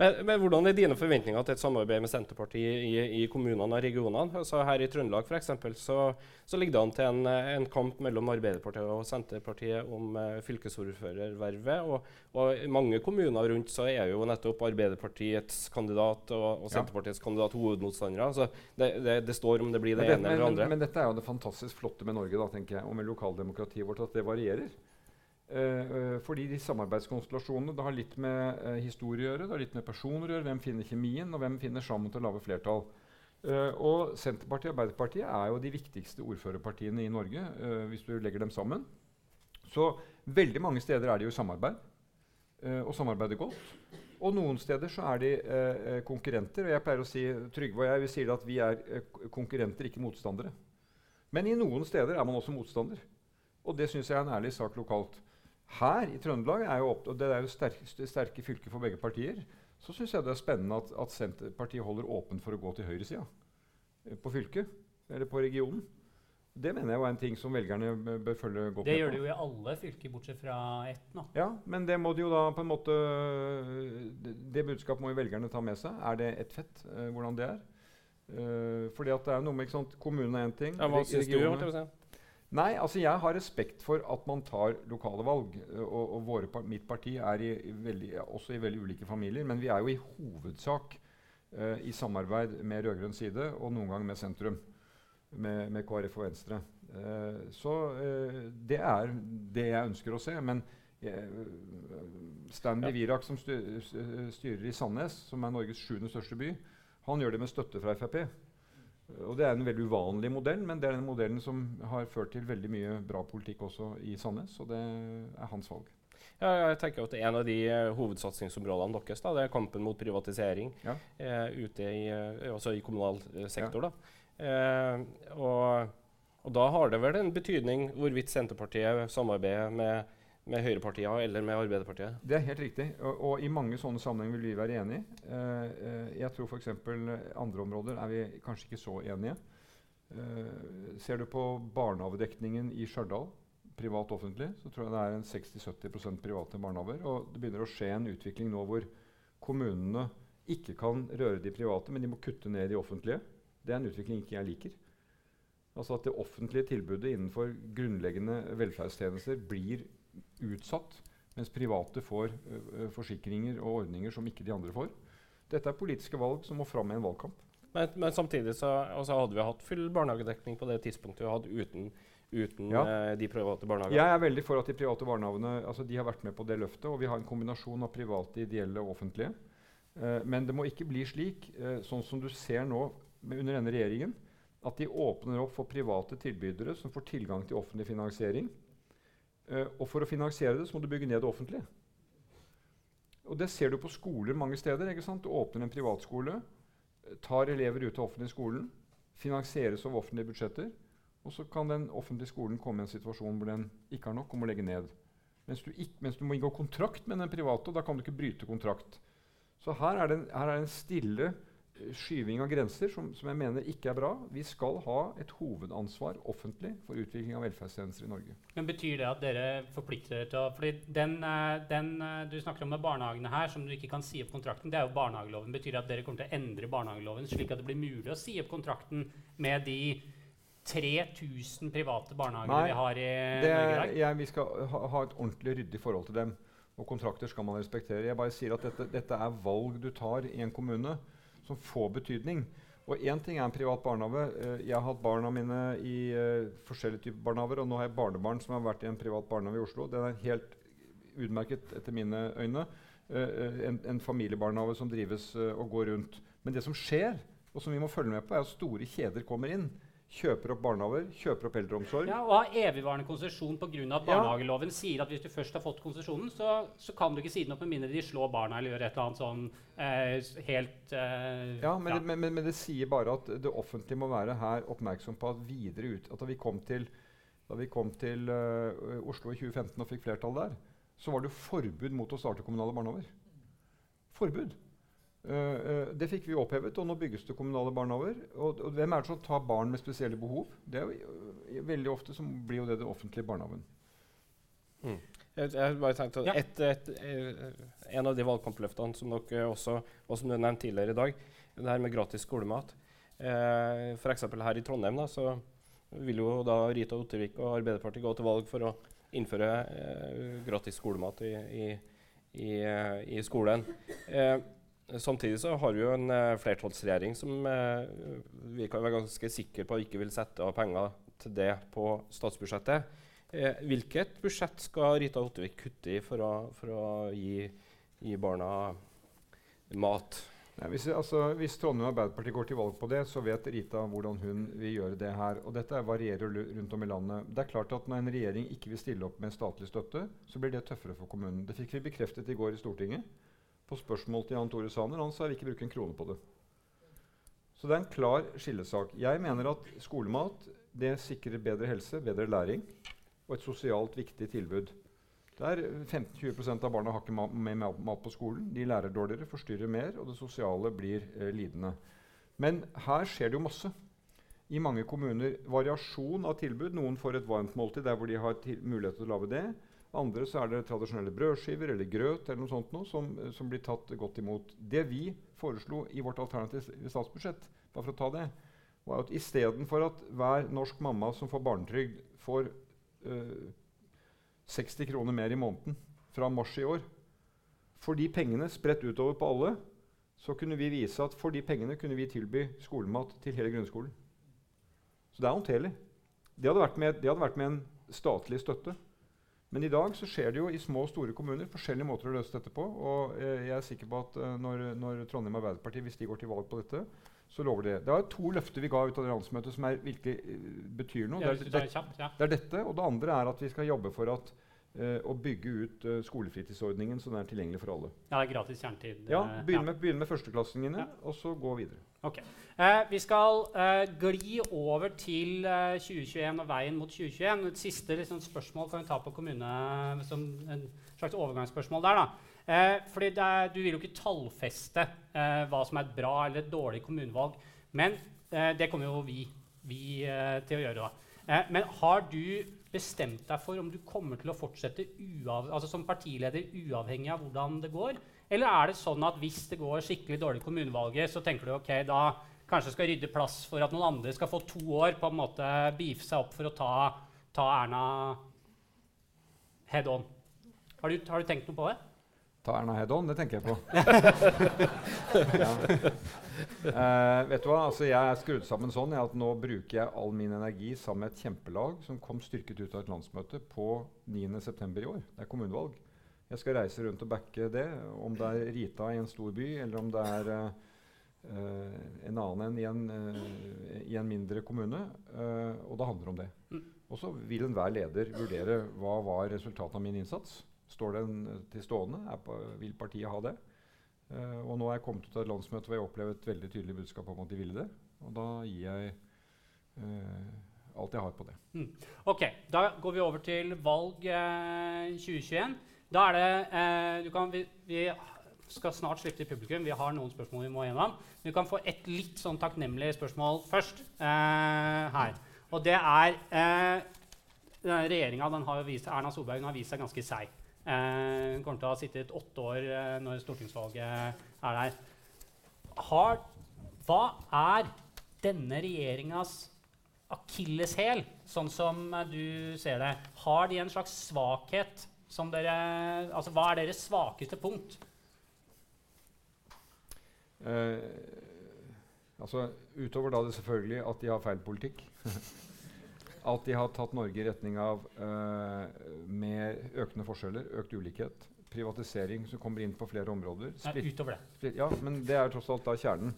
men, men, hvordan er dine forventninger til et samarbeid med Senterpartiet i, i kommunene og regionene? Altså her i Trøndelag for eksempel, så, så ligger det an til en, en, kamp mellom Arbeiderpartiet og Senterpartiet om uh, fylkesordførervervet. Og, og, i mange kommuner rundt så er jo nettopp Arbeiderpartiets kandidat og, og Senterpartiets ja. kandidat hovedmotstandere. Så det, det, det, står om det blir det, det ene eller det andre. Men, men, dette er jo det fantastisk flotte med Norge. da, tenker jeg og med lokaldemokratiet vårt at det varierer. Eh, fordi de samarbeidskonstellasjonene det har litt med eh, historie å gjøre, det har litt med personer å gjøre. Hvem finner kjemien, og hvem finner sammen til å lage flertall. Eh, og Senterpartiet og Arbeiderpartiet er jo de viktigste ordførerpartiene i Norge, hvis du legger dem sammen. Så veldig mange steder er de jo i samarbeid, og samarbeider godt. Og noen steder så er de konkurrenter. Og jeg pleier å si Trygve og jeg vi sier at vi er konkurrenter, ikke motstandere. Men i noen steder er man også motstander. Og det syns jeg er en ærlig sak lokalt. Her i Trøndelag er jo opp, og det er jo sterke, sterke fylker for begge partier. Så syns jeg det er spennende at, at, Senterpartiet holder åpent for å gå til høyresida eh, på fylket eller på regionen. Det mener jeg er en ting som velgerne bør følge godt med på. Det gjør de jo i alle fylker, bortsett fra ett nå. Ja, men det må de jo da på en måte Det, det budskapet må jo velgerne ta med seg. Er det ett fett? Eh, hvordan det er? Uh, fordi at det er noe med ikke sant, Kommunen er én ting. Ja, hva syns du? Si? Nei, altså Jeg har respekt for at man tar lokale valg. Og, og våre, mitt parti er i, veldig, også i veldig ulike familier. Men vi er jo i hovedsak uh, i samarbeid med rød-grønn side, og noen ganger med sentrum. Med, med KrF og Venstre. Uh, så det er det jeg ønsker å se. Men Stanley ja. Virak, som styrer i Sandnes, som er Norges sjuende største by, han gjør det med støtte fra Frp. Og Det er en veldig uvanlig modell, men det er den modellen som har ført til veldig mye bra politikk også i Sandnes. Og det er hans valg. Ja, jeg tenker at En av de uh, hovedsatsingsområdene deres da, det er kampen mot privatisering ja. uh, ute i, uh, i kommunal sektor. Ja. Da. Og, og, da har det vel en betydning hvorvidt Senterpartiet samarbeider med med høyrepartiene eller med Arbeiderpartiet? Det er helt riktig. Og, og i mange sånne sammenhenger vil vi være enige. Uh, jeg tror f.eks. andre områder er vi kanskje ikke så enige. Uh, ser du på barnehagedekningen i Stjørdal, privat-offentlig, så tror jeg det er en 60-70% private barnehager. Og det begynner å skje en utvikling nå hvor kommunene ikke kan røre de private, men de må kutte ned de offentlige. Det er en utvikling ikke jeg liker. Altså At det offentlige tilbudet innenfor grunnleggende velferdstjenester blir utsatt, mens private får uh, forsikringer og ordninger som ikke de andre får. Dette er politiske valg som må fram i en valgkamp. Men, men samtidig så hadde vi hatt full barnehagedekning på det tidspunktet vi hadde uten, uten ja. uh, de private barnehagene. Jeg er veldig for at de private barnehagene altså de har vært med på det løftet. Og vi har en kombinasjon av private, ideelle og offentlige. Uh, men det må ikke bli slik, sånn som du ser nå under denne regjeringen, at de åpner opp for private tilbydere som får tilgang til offentlig finansiering Uh, og for å finansiere det så må du bygge ned det offentlige. Og Det ser du på skoler mange steder. ikke sant? Du åpner en privatskole, eh, tar elever ut av offentlig skolen, finansieres av offentlige budsjetter, og så kan den offentlige skolen komme i en situasjon hvor den ikke har nok og må legge ned. Mens du, ikke, mens du må inngå kontrakt med den private, og da kan du ikke bryte kontrakt. Så her er det en, her er det en stille skyving av grenser som, som, jeg mener ikke er bra. Vi skal ha et hovedansvar offentlig for utvikling av velferdstjenester i Norge. Men Betyr det at dere forplikter dere til å fordi den, eh, den, eh, Du snakker om med barnehagene her, som du ikke kan si opp kontrakten. Det er jo barnehageloven. Betyr det at dere kommer til å endre barnehageloven slik at det blir mulig å si opp kontrakten med de 3000 private barnehagene Nei, vi har i det, Norge i dag? Ja, vi skal ha, ha, et ordentlig ryddig forhold til dem. Og kontrakter skal man respektere. Jeg bare sier at dette, dette er valg du tar i en kommune som får betydning. Og én ting er en privat barnehage. Uh, jeg har hatt barna mine i uh, forskjellige typer barnehager, og nå har jeg barnebarn som har vært i en privat barnehage i Oslo. Den er helt utmerket etter mine øyne. Uh, en, en, familiebarnehage som drives og går rundt. Men det som skjer, og som vi må følge med på, er at store kjeder kommer inn kjøper opp barnehager, kjøper opp eldreomsorg. Ja, Og har evigvarende konsesjon pga. at barnehageloven ja. sier at hvis du først har fått konsesjonen, så, så, kan du ikke si den opp med mindre de slår barna eller gjør et eller annet sånn eh, helt eh, Ja, men, ja. Men, men, men, det sier bare at det offentlige må være her oppmerksom på at videre ut, at da vi kom til, vi kom til uh, Oslo i 2015 og fikk flertall der, så var det forbud mot å starte kommunale barnehager. Forbud. Uh, det fikk vi opphevet, og nå bygges det kommunale barnehager. Og, og, hvem er det som tar barn med spesielle behov? Det er jo, uh, veldig ofte som blir jo det den offentlige barnehagen. Mm. Jeg, jeg, bare tenkte ja. et, et, et, En av de valgkampløftene som dere også og som du nevnte tidligere i dag, det her med gratis skolemat. Eh, F.eks. her i Trondheim da, så vil jo da Rita Ottervik og Arbeiderpartiet gå til valg for å innføre eh, gratis skolemat i, i, i, i skolen. Eh, Samtidig så har vi jo en uh, flertallsregjering som uh, vi kan være ganske sikre på ikke vil sette av penger til det på statsbudsjettet. Uh, hvilket budsjett skal Rita Ottervik kutte i for å, for å gi, gi, barna mat? Nei, hvis, altså, hvis, Trondheim Arbeiderparti går til valg på det, så vet Rita hvordan hun vil gjøre det her. Og dette varierer rundt om i landet. Det er klart at Når en regjering ikke vil stille opp med statlig støtte, så blir det tøffere for kommunen. Det fikk vi bekreftet i går i Stortinget på spørsmål til Jan Tore Sanner. Han sa vi ikke bruke en krone på det. Så det er en klar skillesak. Jeg mener at skolemat det sikrer bedre helse, bedre læring og et sosialt viktig tilbud. Der 15-20% av barna har ikke ma med mat på skolen. De lærer dårligere, forstyrrer mer, og det sosiale blir eh, lidende. Men her skjer det jo masse. I mange kommuner variasjon av tilbud. Noen får et varmt måltid der hvor de har mulighet til å lage det. Andre så er det tradisjonelle brødskiver eller grøt eller noe sånt noe, som, som, blir tatt godt imot. Det vi foreslo i vårt alternative statsbudsjett, bare for å ta det, var at istedenfor at hver norsk mamma som får barnetrygd, får øh, 60 kroner mer i måneden fra mars i år For de pengene spredt utover på alle, så kunne vi vise at for de pengene kunne vi tilby skolemat til hele grunnskolen. Så det er håndterlig. Det hadde vært med, det hadde vært med en statlig støtte. Men i dag så skjer det jo i små og store kommuner forskjellige måter å løse dette på. Og eh, jeg er sikker på at eh, når, når, Trondheim Arbeiderparti hvis de går til valg på dette, så lover de det. Det er to løfter vi ga ut av det landsmøtet som er, virkelig uh, betyr noe. Det, er, det, det, det, er, dette. Og det andre er at vi skal jobbe for at uh, å bygge ut uh, skolefritidsordningen så den er tilgjengelig for alle. Ja, det er gratis kjernetid. Ja, Begynne med, begynne med førsteklassingene, og så gå videre. Okay. Eh, vi skal eh, gli over til eh, 2021 og veien mot 2021. Et siste liksom, spørsmål kan vi ta på kommune som en slags overgangsspørsmål der. da. Eh, fordi er, Du vil jo ikke tallfeste eh, hva som er et bra eller et dårlig kommunevalg. Men eh, det kommer jo vi, vi til å gjøre. da. men har du bestemt deg for om du kommer til å fortsette altså som partileder uavhengig av hvordan det går? Eller er det sånn at hvis det går skikkelig dårlig i kommunevalget, så tenker du ok, da kanskje skal rydde plass for at noen andre skal få to år på en måte beefe seg opp for å ta, ta Erna head on? Har du, har du, tenkt noe på det? Ta Erna head on? Det tenker jeg på. ja. uh, vet du hva? Altså, jeg er skrudd sammen sånn at nå bruker jeg all min energi sammen med et kjempelag som kom styrket ut av et landsmøte på 9.9. i år. Det er kommunevalg. Jeg skal reise rundt og backe det, om det er Rita i en stor by, eller om det er uh, en annen enn i, en, uh, i en mindre kommune. Uh, og det handler om det. Mm. Og så vil enhver leder vurdere hva var resultatet av min innsats. Står den til stående? På, vil partiet ha det? og nå er jeg kommet ut av et landsmøte hvor jeg opplever et veldig tydelig budskap om at de ville det. Og da gir jeg alt jeg har på det. Mm. Ok, Da går vi over til valg 2021. Da er det eh, kan, vi, vi, skal snart slippe til publikum. Vi har noen spørsmål vi må gjennom. Vi kan få et litt sånn takknemlig spørsmål først eh, her. Og det er eh, Regjeringa Erna Solberg har vist seg ganske seig. Eh, hun kommer til å ha sittet åtte år eh, når stortingsvalget er der. Har, hva er denne regjeringas akilleshæl, sånn som du ser det? Har de en slags svakhet som dere Altså, hva er deres svakeste punkt? Eh, altså, utover da det selvfølgelig at de har feil politikk. at de har tatt Norge i retning av eh, med økende forskjeller, økt ulikhet, privatisering som kommer inn på flere områder. Nei, utover det. Split- Ja, men det er tross alt da kjernen.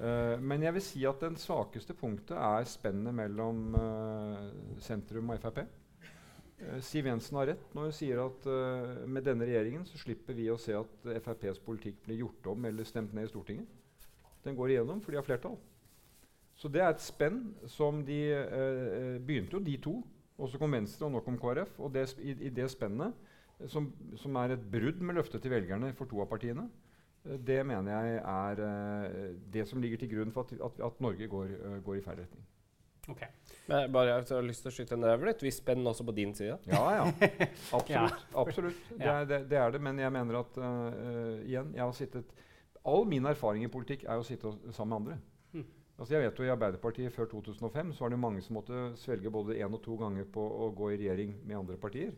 Eh, men jeg vil si at den svakeste punktet er spennet mellom eh, sentrum og Frp. Eh, Siv Jensen har rett når hun sier at uh, med denne regjeringen så slipper vi å se at FrPs politikk blir gjort om eller stemt ned i Stortinget. Den går igjennom, for de har flertall. Så det er et spenn som de uh, begynte jo, de to. Og så kom Venstre, og nå kom KrF. Og det, i, i det spennet, som, som er et brudd med løftet til velgerne for to av partiene, uh, det mener jeg er det som ligger til grunn for at, at, at Norge går, går i feil retning. Ok. Men bare jeg har lyst til å skyte en Det litt. Vi spenner også på din side? Ja, ja. Absolutt. absolutt. Det, er, det, det er det. Men jeg mener at eh, igjen, jeg har sittet All min erfaring i politikk er å sitte sammen med andre. Mm. Altså jeg vet jo I Arbeiderpartiet før 2005 så var det mange som måtte svelge både én og to ganger på å gå i regjering med andre partier.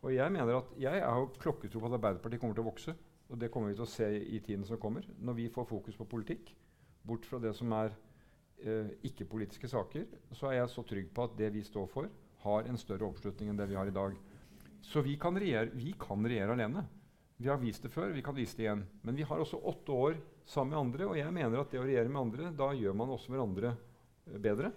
Og Jeg mener at jeg har jo klokketro på at Arbeiderpartiet kommer til å vokse. Og det kommer vi til å se i tiden som kommer. Når vi får fokus på politikk, bort fra det som er eh, ikke-politiske saker, så er jeg så trygg på at det vi står for, har en større oppslutning enn det vi har i dag. Så vi kan regjere, vi kan regjere alene. Vi har vist det før, vi kan vise det igjen. Men vi har også åtte år sammen med andre, og jeg mener at det å regjere med andre, da gjør man også hverandre eh, bedre.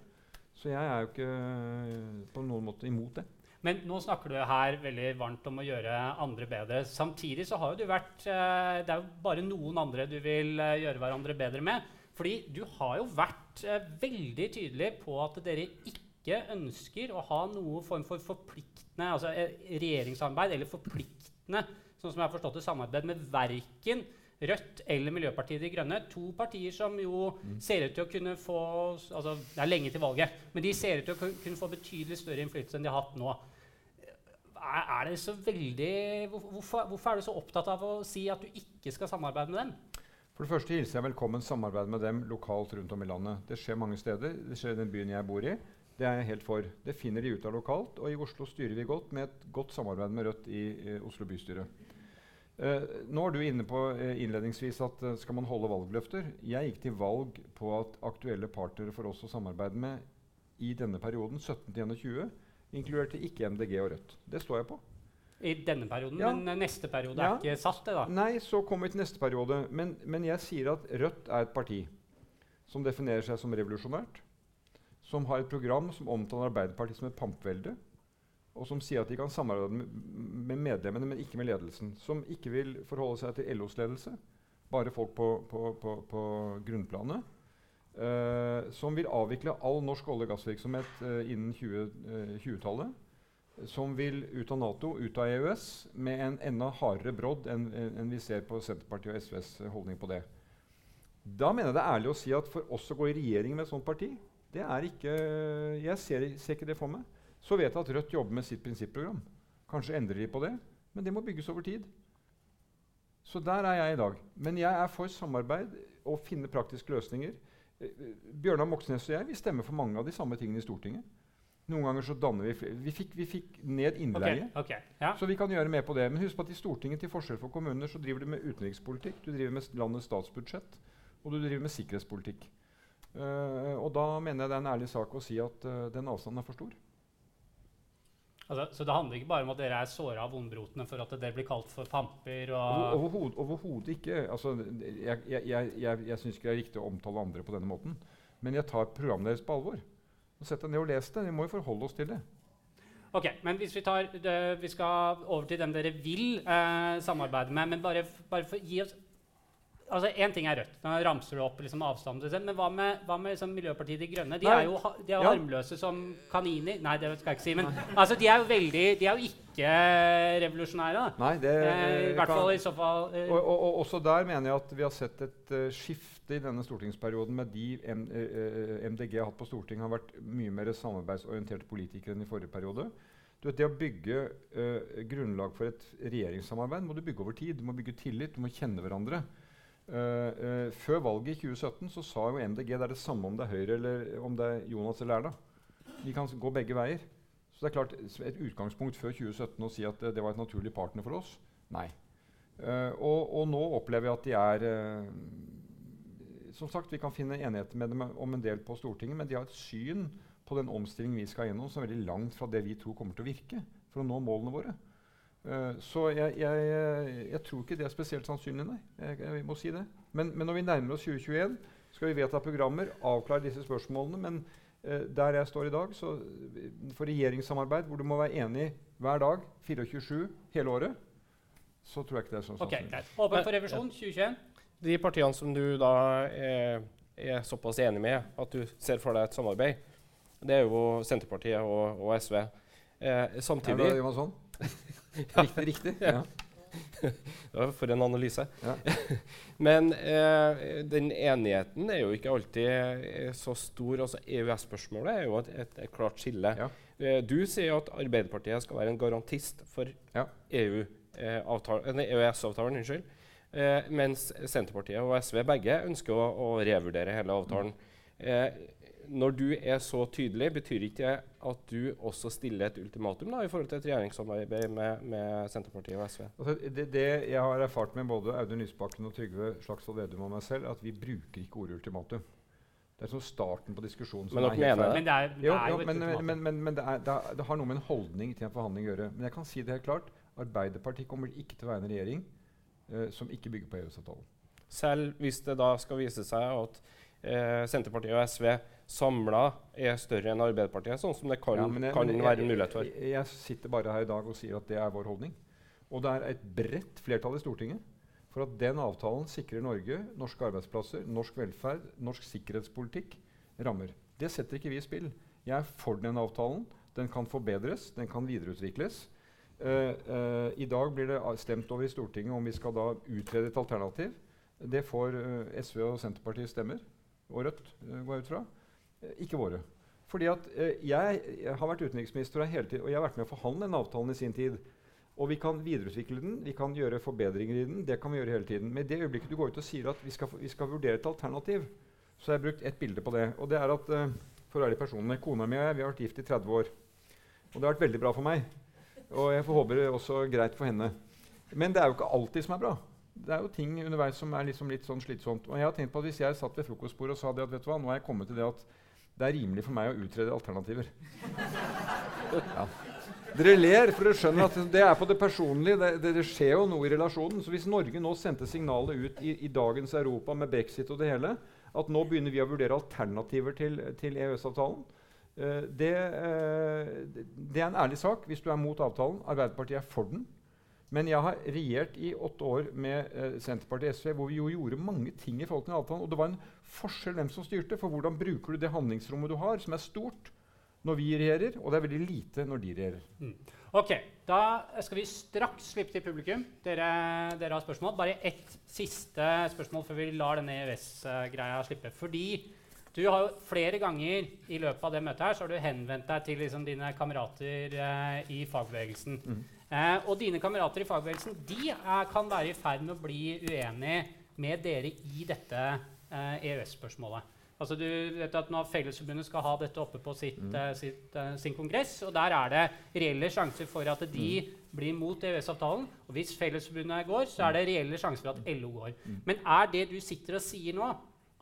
Så jeg er jo ikke eh, på noen måte imot det. Men nå snakker du her veldig varmt om å gjøre andre bedre. Samtidig så har jo du vært eh, Det er jo bare noen andre du vil gjøre hverandre bedre med. Fordi du har jo vært eh, veldig tydelig på at dere ikke ønsker å ha noen form for forpliktende altså eh, regjeringssamarbeid eller forpliktende sånn som jeg har forstått det, samarbeid med verken Rødt eller Miljøpartiet De Grønne. To partier som jo ser ut til å kunne få altså Det er lenge til valget, men de ser ut til å kunne få betydelig større innflytelse enn de har hatt nå. Er, er det så veldig hvorfor, hvorfor er du så opptatt av å si at du ikke skal samarbeide med dem? For det første hilser jeg velkommen samarbeid med dem lokalt rundt om i landet. Det skjer mange steder. Det skjer i den byen jeg bor i. Det er jeg helt for. Det finner de ut av lokalt. Og i Oslo styrer vi godt med et godt samarbeid med Rødt i eh, Oslo bystyre. Eh, nå er du inne på eh, innledningsvis at eh, skal man holde valgløfter. Jeg gikk til valg på at aktuelle partnere for oss å samarbeide med i denne perioden, 17-21, inkluderte ikke MDG og Rødt. Det står jeg på. I denne perioden, Ja. men neste periode Ja. er ikke satt, det da. Nei, så kommer vi til neste periode. Men, men jeg sier at Rødt er et parti som definerer seg som revolusjonært. Som har et program som omtaler Arbeiderpartiet som et pampvelde. Og som sier at de kan samarbeide med, med medlemmene, men ikke med ledelsen. Som ikke vil forholde seg til LOs ledelse, bare folk på, på, på, på grunnplanet. Uh, som vil avvikle all norsk olje- og gassvirksomhet uh, innen 20, eh, 20-tallet som vil ut av Nato, ut av EØS, med en enda hardere brodd enn en vi ser på Senterpartiet og SVs eh, holdning på det. Da mener jeg det er ærlig å si at for oss å gå i regjering med et sånt parti, det er ikke Jeg ser, ser ikke det for meg. Så vet jeg at Rødt jobber med sitt prinsipprogram. Kanskje endrer de på det, men det må bygges over tid. Så der er jeg i dag. Men jeg er for samarbeid og finne praktiske løsninger. Eh, eh, Bjørnar Moxnes og jeg vi stemmer for mange av de samme tingene i Stortinget. Noen ganger så danner vi flere. Vi fikk, vi fikk ned innleie. Okay, okay, ja. Så vi kan gjøre mer på det. Men husk på at i Stortinget til forskjell fra kommuner så driver du med utenrikspolitikk, du driver med landets statsbudsjett, og du driver med sikkerhetspolitikk. Uh, og da mener jeg det er en ærlig sak å si at uh, den avstanden er for stor. Altså, så det handler ikke bare om at dere er såra av vondbrotene for at dere blir kalt for pamper Overhodet overhoved ikke. Altså, jeg jeg, jeg, jeg, jeg syns ikke det er riktig å omtale andre på denne måten. Men jeg tar programmet deres på alvor. Og Sett deg ned og les det. Vi må jo forholde oss til det. Ok, men hvis vi tar det, Vi skal over til dem dere vil eh, samarbeide med. Men bare, bare for gi oss Altså, Én ting er Rødt. Nå ramser du opp liksom avstanden. Men hva med, hva med liksom Miljøpartiet De Grønne? De Nei. er jo, ha- de er Ja. harmløse som kaniner. Nei, det skal jeg ikke si. Men altså, de er jo veldig De er jo ikke revolusjonære. da. Nei, det Eh, I hvert kan- fall i så fall eh, og, og, og også der mener jeg at vi har sett et uh, skifte i denne stortingsperioden med de M uh, MDG har hatt på Stortinget, har vært mye mer samarbeidsorienterte politikere enn i forrige periode. Du vet, Det å bygge uh, grunnlag for et regjeringssamarbeid må du bygge over tid. Du må bygge tillit, du må kjenne hverandre. Eh, uh, før valget i 2017 så sa jo MDG det er det samme om det er Høyre eller om det er Jonas eller Erna. Vi kan gå begge veier. Så det er klart, Et utgangspunkt før 2017 å si at det, det var et naturlig partner for oss nei. Uh, og, og, nå opplever jeg at de er uh, Som sagt, Vi kan finne enighet med dem om en del på Stortinget, men de har et syn på den omstillingen vi skal gjennom, som er veldig langt fra det vi tror kommer til å virke for å nå målene våre. Uh, så jeg, jeg, jeg, tror ikke det er spesielt sannsynlig, nei. Jeg, jeg må si det. Men, men, når vi nærmer oss 2021, skal vi vedta programmer, avklare disse spørsmålene. Men uh, der jeg står i dag, så for regjeringssamarbeid hvor du må være enig hver dag, 24-7 hele året, så tror jeg ikke det er sånn okay, sannsynlig. Åpen for revisjon 2021? De partiene som du da er, er såpass enig med at du ser for deg et samarbeid, det er jo Senterpartiet og, og SV. Eh, samtidig ja, riktig. riktig. Ja. ja. For en analyse. Ja. Men eh, den enigheten er jo ikke alltid eh, så stor. Altså EØS-spørsmålet er jo et, et, et klart skille. Ja. Eh, du sier at Arbeiderpartiet skal være en garantist for. Eh, EØS-avtalen. unnskyld. Eh, mens Senterpartiet og SV begge ønsker å, å revurdere hele avtalen. Eh, når du er så tydelig, betyr ikke det at du også stiller et ultimatum da, i forhold til et regjeringssamarbeid med, med Senterpartiet og SV? Altså, det, det, jeg har erfart med både Audun Lysbakken og Trygve Slagsvold Vedum og meg selv, at vi bruker ikke ordet ultimatum. Det er sånn starten på diskusjonen. Men dere mener det? Men det, er, det, jo, jo, men, men, men, men det, er, det, har noe med en holdning til en forhandling å gjøre. Men jeg kan si det helt klart. Arbeiderpartiet kommer ikke til å være en regjering eh, som ikke bygger på EØS-avtalen. Selv hvis det da skal vise seg at eh, Senterpartiet og SV samla er større enn Arbeiderpartiet, sånn som det kan, ja, jeg, kan jeg, være en mulighet for? Jeg, jeg, sitter bare her i dag og sier at det er vår holdning. Og det er et bredt flertall i Stortinget for at den avtalen sikrer Norge, norske arbeidsplasser, norsk velferd, norsk sikkerhetspolitikk rammer. Det setter ikke vi i spill. Jeg er for den avtalen. Den kan forbedres, den kan videreutvikles. Uh, uh, I dag blir det stemt over i Stortinget om vi skal da utrede et alternativ. Det får uh, SV og Senterpartiet stemmer, og Rødt går jeg ut fra. Ikke våre. Fordi at jeg, jeg, har vært utenriksminister hele tiden, og jeg har vært med å forhandle den avtalen i sin tid. Og vi kan videreutvikle den, vi kan gjøre forbedringer i den. Det kan vi gjøre hele tiden. Men i det øyeblikket du går ut og sier at vi skal, vi skal vurdere et alternativ, så har jeg brukt ett bilde på det. Og det er at for å være personlig, Kona mi og jeg vi har vært gift i 30 år. Og det har vært veldig bra for meg. Og jeg får håpe det er også greit for henne. Men det er jo ikke alltid som er bra. Det er jo ting underveis som er liksom litt sånn slitsomt. Og jeg har tenkt på at Hvis jeg satt ved frokostbordet og sa det at vet du hva, nå er jeg kommet til det at det er rimelig for meg å utrede alternativer. Ja. Dere ler, for dere skjønner at det er på det personlige. Det, det, skjer jo noe i relasjonen. Så hvis Norge nå sendte signalet ut i, i, dagens Europa med brexit og det hele, at nå begynner vi å vurdere alternativer til, til EØS-avtalen, Uh, det, uh, det, er en ærlig sak hvis du er mot avtalen. Arbeiderpartiet er for den. Men jeg har regjert i åtte år med uh, Senterpartiet og SV, hvor vi jo gjorde mange ting i forhold til avtalen. Og det var en forskjell hvem som styrte. For hvordan bruker du det handlingsrommet du har, som er stort, når vi regjerer, og det er veldig lite når de regjerer. Mm. Ok, Da skal vi straks slippe til publikum. Dere, dere har spørsmål. Bare ett siste spørsmål før vi lar denne EØS-greia slippe. Fordi du har jo flere ganger i løpet av det møtet her, så har du henvendt deg til liksom, dine kamerater eh, i fagbevegelsen. Mm. Eh, og dine kamerater i fagbevegelsen de er, kan være i ferd med å bli uenige med dere i dette EØS-spørsmålet. Altså du vet at nå Fellesforbundet skal ha dette oppe på sitt, mm. uh, sitt, uh, sin kongress. og Der er det reelle sjanser for at de mm. blir mot EØS-avtalen. Og hvis Fellesforbundet går, så er det reelle sjanser for at LO går. Mm. Men er det du sitter og sier nå,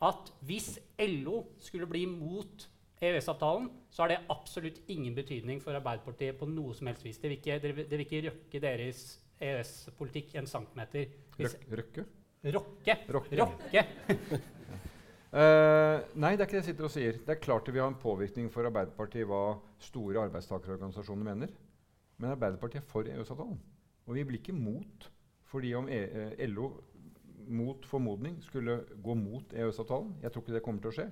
at hvis LO skulle bli mot EØS-avtalen, så har det absolutt ingen betydning for Arbeiderpartiet på noe som helst vis. Det vil ikke, det vil ikke røkke deres EØS-politikk en centimeter. Røkke? Rokke. Rokke. Rokke. uh, nei, det er ikke det jeg sitter og sier. Det er klart det vil ha en påvirkning for Arbeiderpartiet hva store arbeidstakerorganisasjoner mener. Men Arbeiderpartiet er for EØS-avtalen. Og vi blir ikke mot fordi om e eh, LO mot formodning skulle gå mot EØS-avtalen. Jeg tror ikke det kommer til å skje.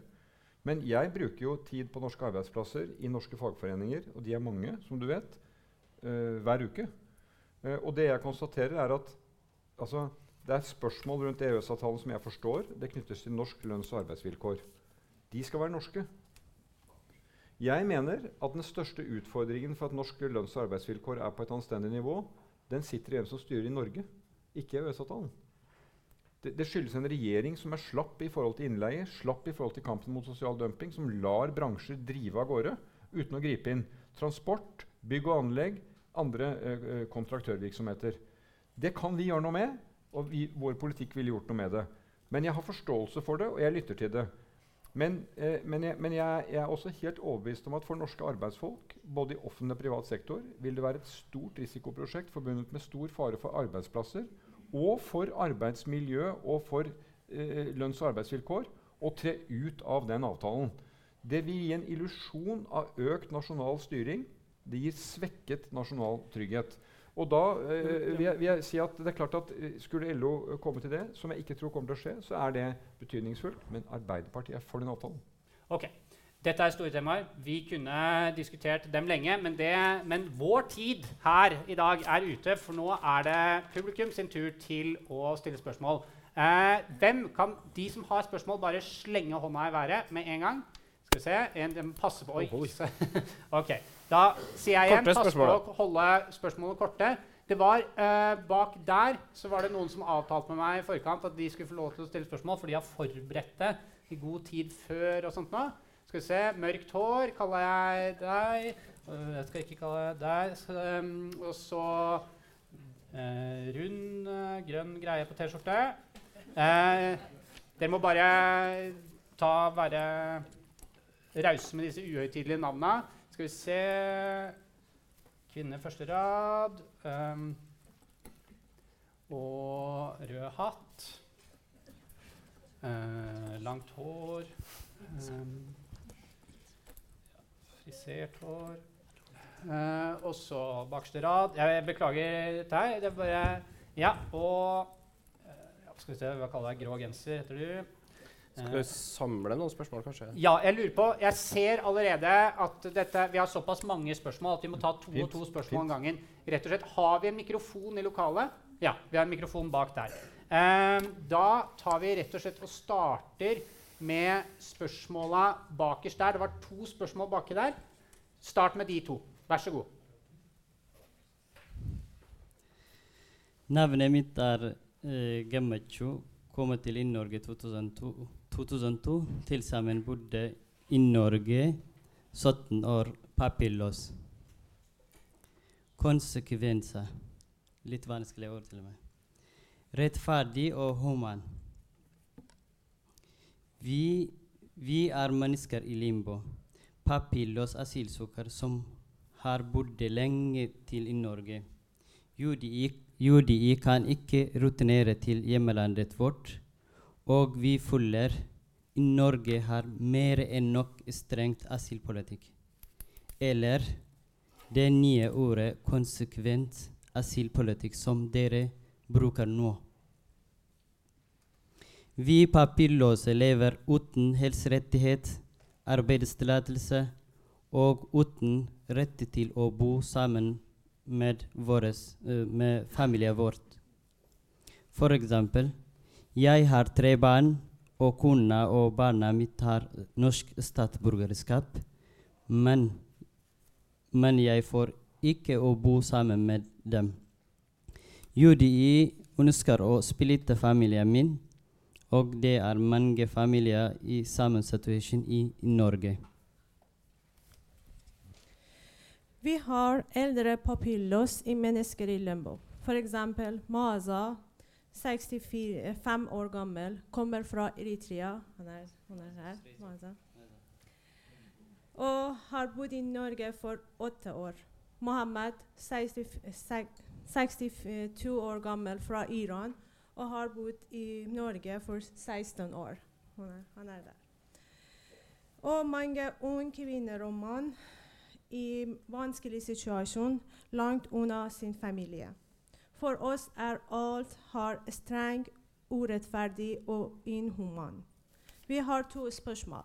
Men jeg bruker jo tid på norske arbeidsplasser i norske fagforeninger, og de er mange, som du vet, uh, hver uke. Uh, og det jeg konstaterer, er at altså, det er spørsmål rundt EØS-avtalen som jeg forstår. Det knyttes til norsk lønns- og arbeidsvilkår. De skal være norske. Jeg mener at den største utfordringen for at norske lønns- og arbeidsvilkår er på et anstendig nivå, den sitter i hvem som styrer i Norge, ikke EØS-avtalen. Det, det, skyldes en regjering som er slapp i forhold til innleie, slapp i forhold til kampen mot sosial dumping, som lar bransjer drive av gårde uten å gripe inn. Transport, Bygg og anlegg, andre eh, kontraktørvirksomheter. Det kan vi gjøre noe med, og vi, vår politikk ville gjort noe med det. Men jeg har forståelse for det, og jeg lytter til det. Men, eh, men, jeg, men jeg, jeg, er også helt overbevist om at for norske arbeidsfolk, både i offentlig og privat sektor, vil det være et stort risikoprosjekt forbundet med stor fare for arbeidsplasser og for arbeidsmiljø og for eh, lønns- og arbeidsvilkår å tre ut av den avtalen. Det vil gi en illusjon av økt nasjonal styring. Det gir svekket nasjonal trygghet. Og da eh, vil, jeg, vil, jeg, si at det er klart at eh, Skulle LO komme til det, som jeg ikke tror kommer til å skje, så er det betydningsfullt. Men Arbeiderpartiet er for den avtalen. Ok. Dette er store temaer. Vi kunne diskutert dem lenge. Men, det, men, vår tid her i dag er ute, for nå er det publikum sin tur til å stille spørsmål. Eh, hvem kan de som har spørsmål, bare slenge hånda i været med en gang? Skal vi se en, en Passe på Oi. ok. Da sier jeg igjen pass på å holde spørsmålet korte. Det var eh, Bak der så var det noen som avtalte med meg i forkant at de skulle få lov til å stille spørsmål, for de har forberedt det i god tid før. og sånt nå. Skal vi se Mørkt hår kaller jeg deg. Jeg skal ikke kalle deg så, um, Og så eh, rund, grønn greie på T-skjorte. Eh, dere må bare ta, være rause med disse uhøytidelige navnene. Skal vi se Kvinne første rad. Um, og rød hatt. Uh, langt hår. Um, frisert hår. Uh, og så bakerste rad. Jeg beklager deg. Det er bare Ja, og uh, Skal vi se, hva kaller jeg grå genser, heter du? Skal vi samle noen spørsmål, kanskje? Ja, jeg lurer på Jeg ser allerede at dette, vi har såpass mange spørsmål at vi må ta to Fint. og to spørsmål om gangen. Rett og slett, Har vi en mikrofon i lokalet? Ja, vi har en mikrofon bak der. Um, da tar vi rett og slett og starter med spørsmåla bakerst der. Det var to spørsmål baki der. Start med de to. Vær så god. Navnet mitt er uh, Gemmecho. Kommer til Inn-Norge 2002. 2002 til sammen bodde i Norge 17 år papirløs. Konsekvenser Litt vanskelig ord til meg. Rettferdig og human. Vi, vi er mennesker i limbo. Papirløs asylsøker som har bodd lenge til i Norge. UDI kan ikke rutinere til hjemlandet vårt og vi følger i Norge har mer enn nok strengt asylpolitikk. Eller det nye ordet konsekvent asylpolitikk som dere bruker nå. Vi papirløse lever uten helserettighet, arbeidstillatelse og uten rett til å bo sammen med, våres, uh, med familien vår. For eksempel jeg har tre barn, og kona og barna mitt har norsk statsborgerskap. Men, men jeg får ikke å bo sammen med dem. UDI ønsker å splitte familien min, og det er mange familier i samme situasjon i, Norge. Vi har eldre papirløse i mennesker i limbo. F.eks. Maza, 65 år gammel, kommer fra Eritrea. Han er, han er her. Altså. Og har bodd i Norge for åtte år. Mohammed, 62 år gammel, fra Iran, og har bodd i Norge for 16 år. Han er, han er der. Og mange unge kvinner og mann i vanskelig situasjon langt unna sin familie. For oss er alt har streng, urettferdig og inhuman. Vi har to spørsmål.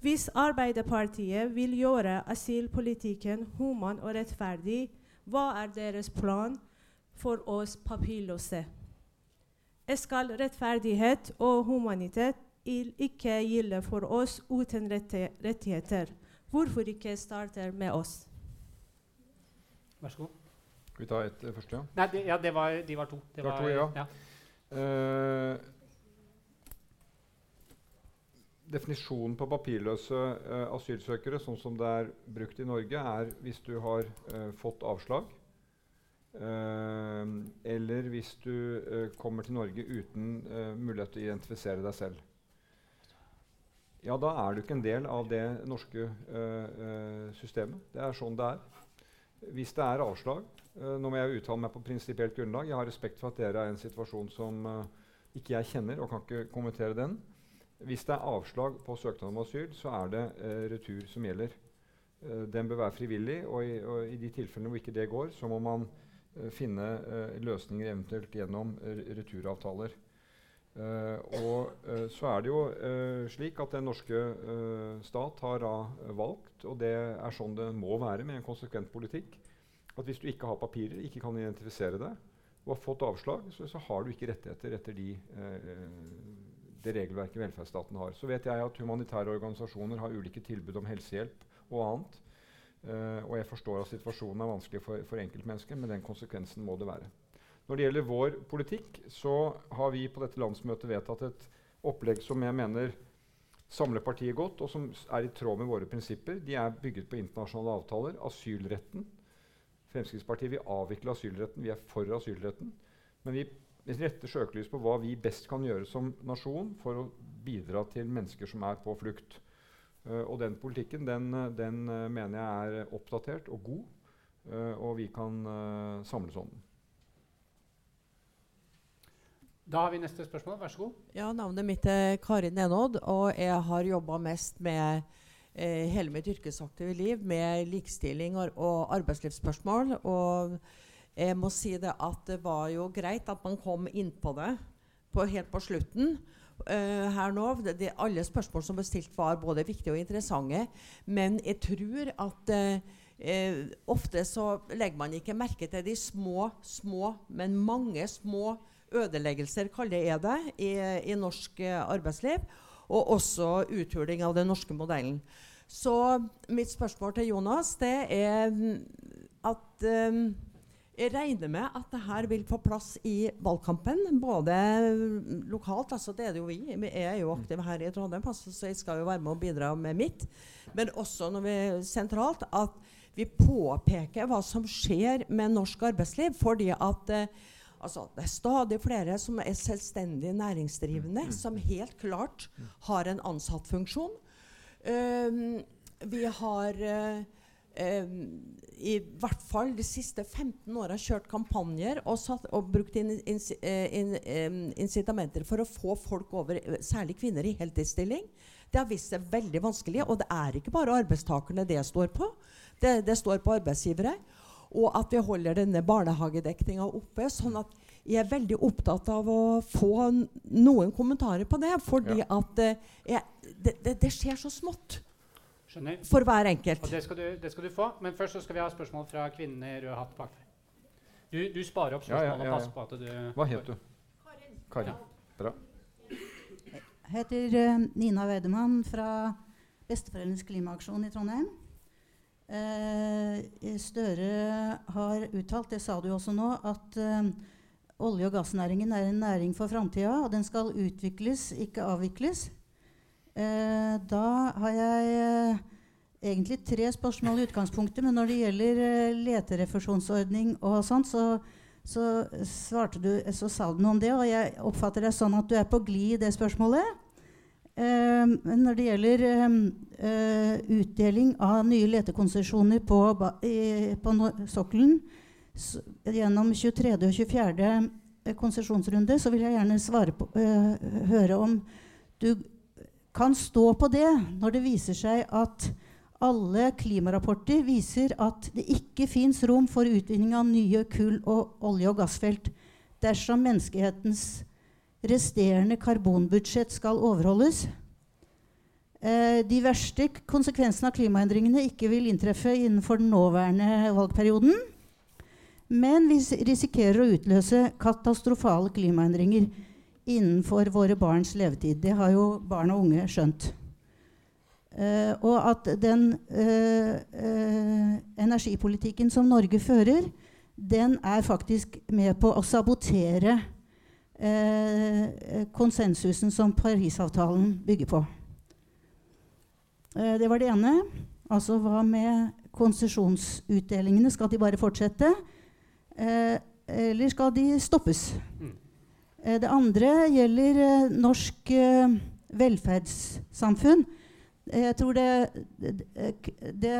Hvis Arbeiderpartiet vil gjøre asylpolitikken human og rettferdig, hva er deres plan for oss papirløse? Skal rettferdighet og humanitet ikke gjelde for oss uten rettigheter? Hvorfor ikke starte med oss? Vær så god. Skal vi ta ett første? ja? Nei, de, ja, var, de var to. Det, var, to, ja. ja. Uh, definisjonen på papirløse uh, asylsøkere, sånn som det er brukt i Norge, er hvis du har uh, fått avslag, eller hvis du kommer til Norge uten mulighet til å identifisere deg selv. Ja, da er du ikke en del av det norske systemet. Det er sånn det er. Hvis det er avslag Nå må jeg uttale meg på prinsipielt grunnlag. Jeg har respekt for at dere er i en situasjon som ikke jeg kjenner, og kan ikke kommentere den. Hvis det er avslag på søknad om asyl, så er det uh, retur som gjelder. Den bør være frivillig, og i, og i, de tilfellene hvor ikke det går, så må man finne løsninger eventuelt gjennom returavtaler. Uh, og uh, så er det jo uh, slik at den norske stat har valgt, og det er sånn det må være med en konsekvent politikk, at hvis du ikke har papirer, ikke kan identifisere deg, og har fått avslag, så, så har du ikke rettigheter etter de det regelverket velferdsstaten har. Så vet jeg at humanitære organisasjoner har ulike tilbud om helsehjelp og annet. Eh, og jeg forstår at situasjonen er vanskelig for, for enkeltmennesker, men den konsekvensen må det være. Når det gjelder vår politikk, så har vi på dette landsmøtet vedtatt et opplegg som jeg mener samler partiet godt, og som er i tråd med våre prinsipper. De er bygget på internasjonale avtaler. Asylretten. Fremskrittspartiet vil avvikle asylretten. Vi er for asylretten. Men vi retter søkelys på hva vi best kan gjøre som nasjon for å bidra til mennesker som er på flukt. Uh, og den politikken den, den uh, mener jeg er oppdatert og god, uh, og vi kan samles om den. Da har vi neste spørsmål. Vær så god. Ja, Navnet mitt er Karin Enodd, og jeg har jobba mest med eh, hele mitt yrkesaktive liv med likestilling og, og arbeidslivsspørsmål. og jeg må si det at det var jo greit at man kom innpå det på, helt på slutten. Uh, her nå, det, det, Alle spørsmål som ble stilt, var både viktige og interessante. Men jeg tror at uh, uh, ofte så legger man ikke merke til de små, små, men mange små ødeleggelser, kaller jeg det, i, i norsk arbeidsliv. Og også uthuling av den norske modellen. Så mitt spørsmål til Jonas det er at at jeg regner med at det her vil få plass i valgkampen, både lokalt altså Det er det jo vi. Jeg er jo aktiv her i Trondheim, altså, så jeg skal jo være med og bidra med mitt. Men også når vi sentralt at vi påpeker hva som skjer med norsk arbeidsliv. Fordi at eh, altså, det er stadig flere som er selvstendig næringsdrivende, som helt klart har en ansattfunksjon. Um, vi har uh, um, i hvert fall de siste 15 åra kjørt kampanjer og, satt, og brukt in, in, in, incitamenter for å få folk over, særlig kvinner, i heltidsstilling. Det har vist seg veldig vanskelig. Og det er ikke bare arbeidstakerne det står på. Det, det står på arbeidsgivere. Og at vi holder denne barnehagedekninga oppe. sånn at jeg er veldig opptatt av å få noen kommentarer på det. Fordi ja. at uh, jeg, det, det, det skjer så smått. Skjønner. For hver enkelt. Og det skal, du, det skal, du, få. Men først så skal vi ha spørsmål fra kvinnen i rød hatt bak deg. Du, du, sparer opp spørsmål ja, ja, ja, og passer på at du Hva het du? Karin. Karin. Bra. Jeg heter uh, Nina Weidemann fra Besteforeldrenes klimaaksjon i Trondheim. Uh, Støre har uttalt, det sa du også nå, at eh, olje- og gassnæringen er en næring for framtida, og den skal utvikles, ikke avvikles. Eh, da har jeg eh, egentlig tre spørsmål i utgangspunktet, men når det gjelder eh, leterefusjonsordning og sånt, så, så, du, så sa du noe om det, og jeg oppfatter det sånn at du er på glid i det spørsmålet. Men når det gjelder uh, uh, utdeling av nye letekonsesjoner på, på sokkelen gjennom 23. og 24. konsesjonsrunde, så vil jeg gjerne på, høre om du kan stå på det når det viser seg at alle klimarapporter viser at det ikke fins rom for utvinning av nye kull- og olje- og gassfelt dersom menneskehetens resterende karbonbudsjett skal overholdes. Eh, de verste konsekvensene av klimaendringene ikke vil inntreffe innenfor den nåværende valgperioden. Men vi risikerer å utløse katastrofale klimaendringer innenfor våre barns levetid. Det har jo barn og unge skjønt. Uh, og at den uh, uh, energipolitikken som Norge fører, den er faktisk med på å sabotere konsensusen som Parisavtalen bygger på. Eh, det var det ene. Altså hva med konsesjonsutdelingene? Skal de bare fortsette? Eh, eller skal de stoppes? Mm. Eh, det andre gjelder eh, norsk eh, velferdssamfunn. Eh, Jeg tror det, det, det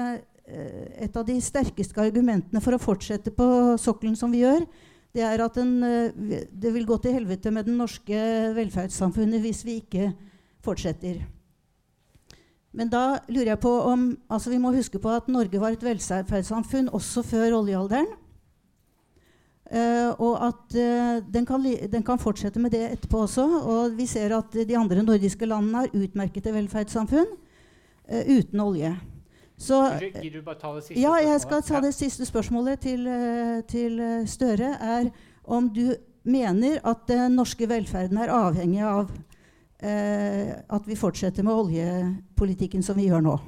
eh, Et av de sterkeste argumentene for å fortsette på sokkelen som vi gjør, det er at den, eh, det vil gå til helvete med den norske velferdssamfunnet hvis vi ikke fortsetter. Men da lurer jeg på om altså Vi må huske på at Norge var et velferdssamfunn også før oljealderen. Uh, og at uh, den, kan, den kan fortsette med det etterpå også. Og vi ser at de andre nordiske landene har utmerkede velferdssamfunn uh, uten olje. Så Gidder du bare ta det siste ja, jeg skal ta det siste spørsmålet til, eh, til eh, Støre. Er om du mener at den norske velferden er avhengig av eh, at vi fortsetter med oljepolitikken som vi gjør nå.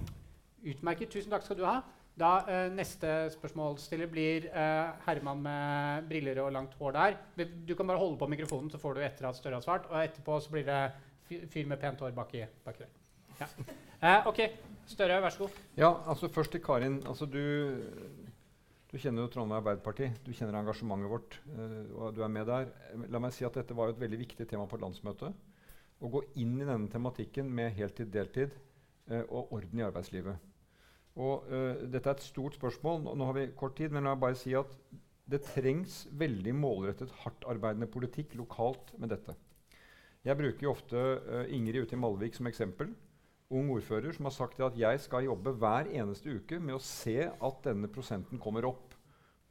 Utmerket. Tusen takk skal du ha. Da eh, Neste spørsmålsstiller blir eh, Herman med briller og langt hår der. Du kan bare holde på mikrofonen, så får du etter at Støre har svart. Og etterpå så blir det fyr med pent hår baki, baki der. Ja. Eh, OK. Støre, vær så god. Ja, altså Først til Karin. altså Du, du kjenner jo Trondheim Arbeiderparti. Du kjenner engasjementet vårt. eh, og du er med der. La meg si at dette var jo et veldig viktig tema på landsmøtet. Å gå inn i denne tematikken med heltid-deltid eh, og orden i arbeidslivet. Og eh, Dette er et stort spørsmål. Nå har vi kort tid, men la meg bare si at det trengs veldig målrettet, hardtarbeidende politikk lokalt med dette. Jeg bruker jo ofte uh, Ingrid ute i Malvik som eksempel ung ordfører som har sagt at jeg skal jobbe hver eneste uke med å se at denne prosenten kommer opp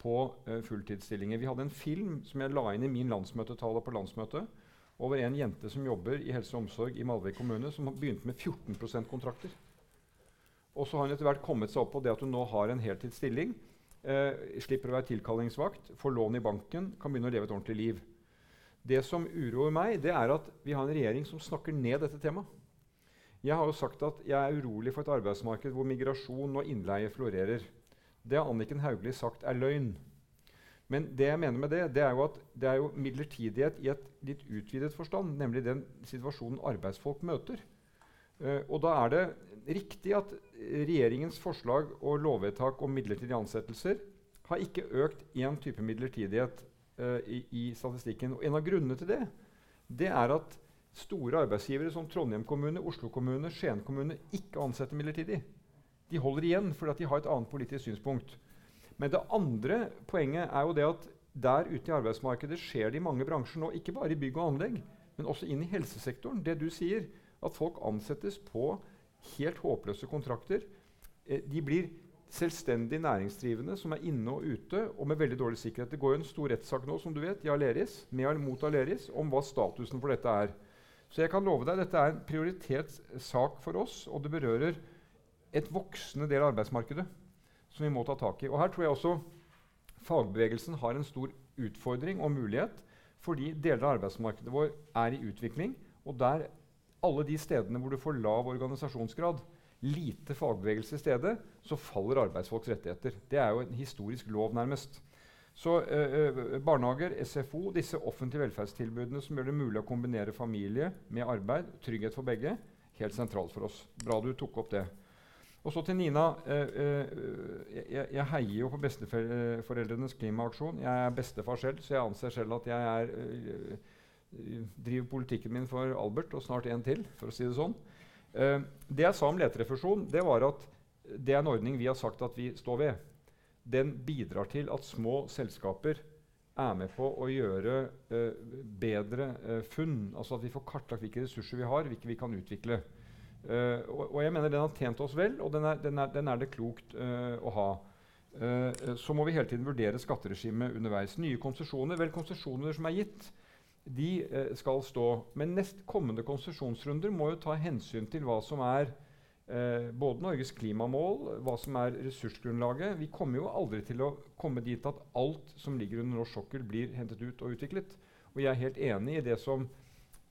på uh, fulltidsstillinger. Vi hadde en film som jeg la inn i min landsmøtetale på landsmøtet over en jente som jobber i helse og omsorg i Malvik kommune, som har begynt med 14% kontrakter. Og så har hun etter hvert kommet seg opp på det at hun nå har en heltidsstilling. Eh, slipper å være tilkallingsvakt, får lån i banken, kan begynne å leve et ordentlig liv. Det som uroer meg, det er at vi har en regjering som snakker ned dette temaet. Jeg har jo sagt at jeg er urolig for et arbeidsmarked hvor migrasjon og innleie florerer. Det har Anniken Hauglie sagt er løgn. Men det jeg mener med det, det er jo at det er jo midlertidighet i et litt utvidet forstand, nemlig den situasjonen arbeidsfolk møter. Uh, og da er det riktig at regjeringens forslag og lovvedtak om midlertidige ansettelser har ikke økt én type midlertidighet uh, i, i statistikken. Og en av grunnene til det, det er at store arbeidsgivere som Trondheim kommune, Oslo kommune, Skien kommune ikke ansetter midlertidig. De holder igjen fordi de har et annet politisk synspunkt. Men det andre poenget er jo det at der ute i arbeidsmarkedet skjer det i mange bransjer nå, ikke bare i bygg og anlegg, men også inn i helsesektoren. Det du sier, at folk ansettes på helt håpløse kontrakter. Eh, de blir selvstendig næringsdrivende som er inne og ute og med veldig dårlig sikkerhet. Det går jo en stor rettssak nå som du vet, i Aleris, med eller mot Aleris om hva statusen for dette er. Så jeg kan love deg dette er en prioritert sak for oss, og det berører et voksende del av arbeidsmarkedet som vi må ta tak i. Og her tror jeg også fagbevegelsen har en stor utfordring og mulighet, fordi deler av arbeidsmarkedet vår er i utvikling. Og der alle de stedene hvor du får lav organisasjonsgrad, lite fagbevegelse i stedet, så faller arbeidsfolks rettigheter. Det er jo en historisk lov, nærmest. Så eh, eh, barnehager, SFO, disse offentlige velferdstilbudene som gjør det mulig å kombinere familie med arbeid, trygghet for begge, helt sentralt for oss. Bra du tok opp det. Og så til Nina. Eh, eh, jeg, jeg heier jo på besteforeldrenes klimaaksjon. Jeg er bestefar selv, så jeg anser selv at jeg er, eh, driver politikken min for Albert og snart en til, for å si det sånn. Eh, det jeg sa om leterefusjon, det var at det er en ordning vi har sagt at vi står ved. Den bidrar til at små selskaper er med på å gjøre eh, bedre eh, funn. Altså at vi får kartlagt hvilke ressurser vi har, hvilke vi kan utvikle. Eh, og, og jeg mener den har tjent oss vel, og den er, den er, den er det klokt eh, å ha. Eh, så må vi hele tiden vurdere skatteregimet underveis. Nye konsesjoner, vel konsesjoner som er gitt, de eh, skal stå. Men nest kommende konsesjonsrunder må jo ta hensyn til hva som er eh, både Norges klimamål, hva som er ressursgrunnlaget. Vi kommer jo aldri til å komme dit at alt som ligger under norsk sokkel, blir hentet ut og utviklet. Og jeg er helt enig i det som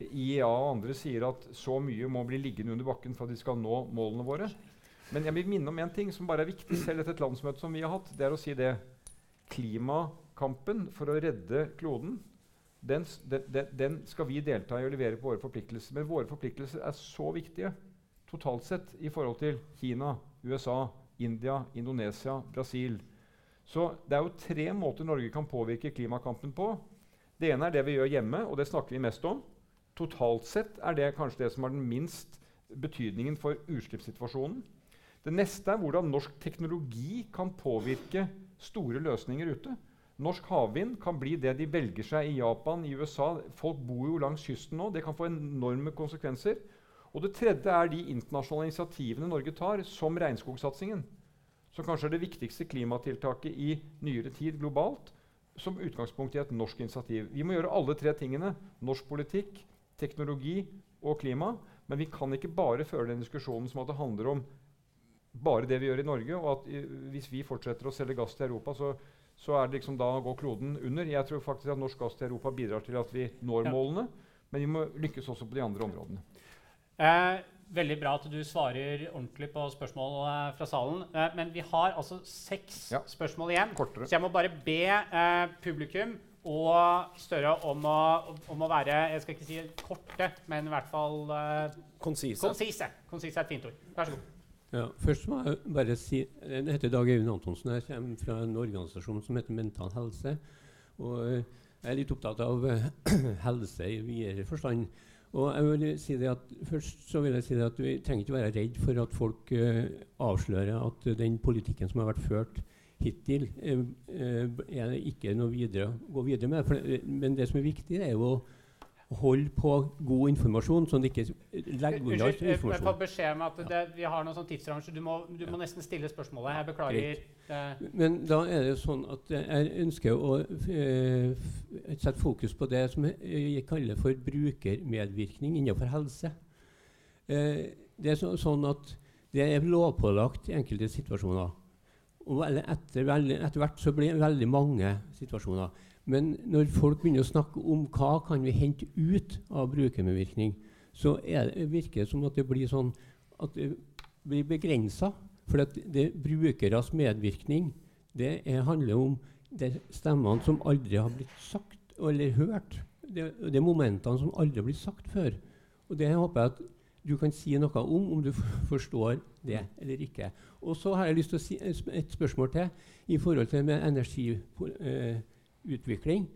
IEA og andre sier at så mye må bli liggende under bakken for at vi skal nå målene våre. Men jeg vil minne om en ting som bare er viktig selv etter et landsmøte som vi har hatt. Det er å si det. Klimakampen for å redde kloden, den, den, den, den skal vi delta i og levere på våre forpliktelser. Men våre forpliktelser er så viktige totalt sett i forhold til Kina, USA, India, Indonesia, Brasil. Så det er jo tre måter Norge kan påvirke klimakampen på. Det ene er det vi gjør hjemme, og det snakker vi mest om. Totalt sett er det kanskje det som har den minst betydningen for utslippssituasjonen. Det neste er hvordan norsk teknologi kan påvirke store løsninger ute. Norsk havvind kan bli det de velger seg i Japan, i USA. Folk bor jo langs kysten nå. Det kan få enorme konsekvenser. Og det tredje er de internasjonale initiativene Norge tar, som regnskogsatsingen som kanskje er det viktigste klimatiltaket i nyere tid globalt, som utgangspunkt i et norsk initiativ. Vi må gjøre alle tre tingene. Norsk politikk, teknologi og klima. Men vi kan ikke bare føre den diskusjonen som at det handler om bare det vi gjør i Norge, og at i, hvis vi fortsetter å selge gass til Europa, så, så er det liksom da går kloden under. Jeg tror faktisk at norsk gass til Europa bidrar til at vi når ja. målene, men vi må lykkes også på de andre områdene. Eh, Veldig bra at du svarer ordentlig på spørsmål uh, fra salen. Eh, men vi har altså seks ja. spørsmål igjen. Kortere. Så jeg må bare be eh, publikum og Støre om å, om å, være jeg skal ikke si korte, men i hvert fall konsise. konsise. Konsise er et fint ord. Vær så god. Ja, først må jeg bare si Jeg heter Dag Øyvind Antonsen. Jeg kommer fra en organisasjon som heter Mental Helse. Og jeg er litt opptatt av helse i videre forstand. Og jeg vil si det at Først så vil jeg si det at vi trenger ikke være redd for at folk uh, avslører at uh, den politikken som har vært ført hittil, uh, er ikke noe videre å gå videre med. For, men det som er viktig, er jo å Hold på god informasjon, sånn at de ikke legger unna informasjon. Jeg får beskjed om at det, vi har noen sånn tidsrammer, så du må, du må, nesten stille spørsmålet. Jeg beklager. Men da er det sånn at jeg ønsker å uh, sette fokus på det som jeg kaller for brukermedvirkning innenfor helse. Uh, det er så, sånn at det er lovpålagt i enkelte situasjoner. Og etter, etter hvert så blir det veldig mange situasjoner. Men når folk begynner å snakke om hva kan vi hente ut av brukermedvirkning, så det, virker det som at det blir sånn blir begrensa. For at det brukeres medvirkning det er, handler om de stemmene som aldri har blitt sagt eller hørt. Det, det er momentene som aldri har blitt sagt før. Og det håper jeg at du kan si noe om, om du forstår det eller ikke. Og så har jeg lyst til å si et spørsmål til i forhold til med energi. Eh, utvikling,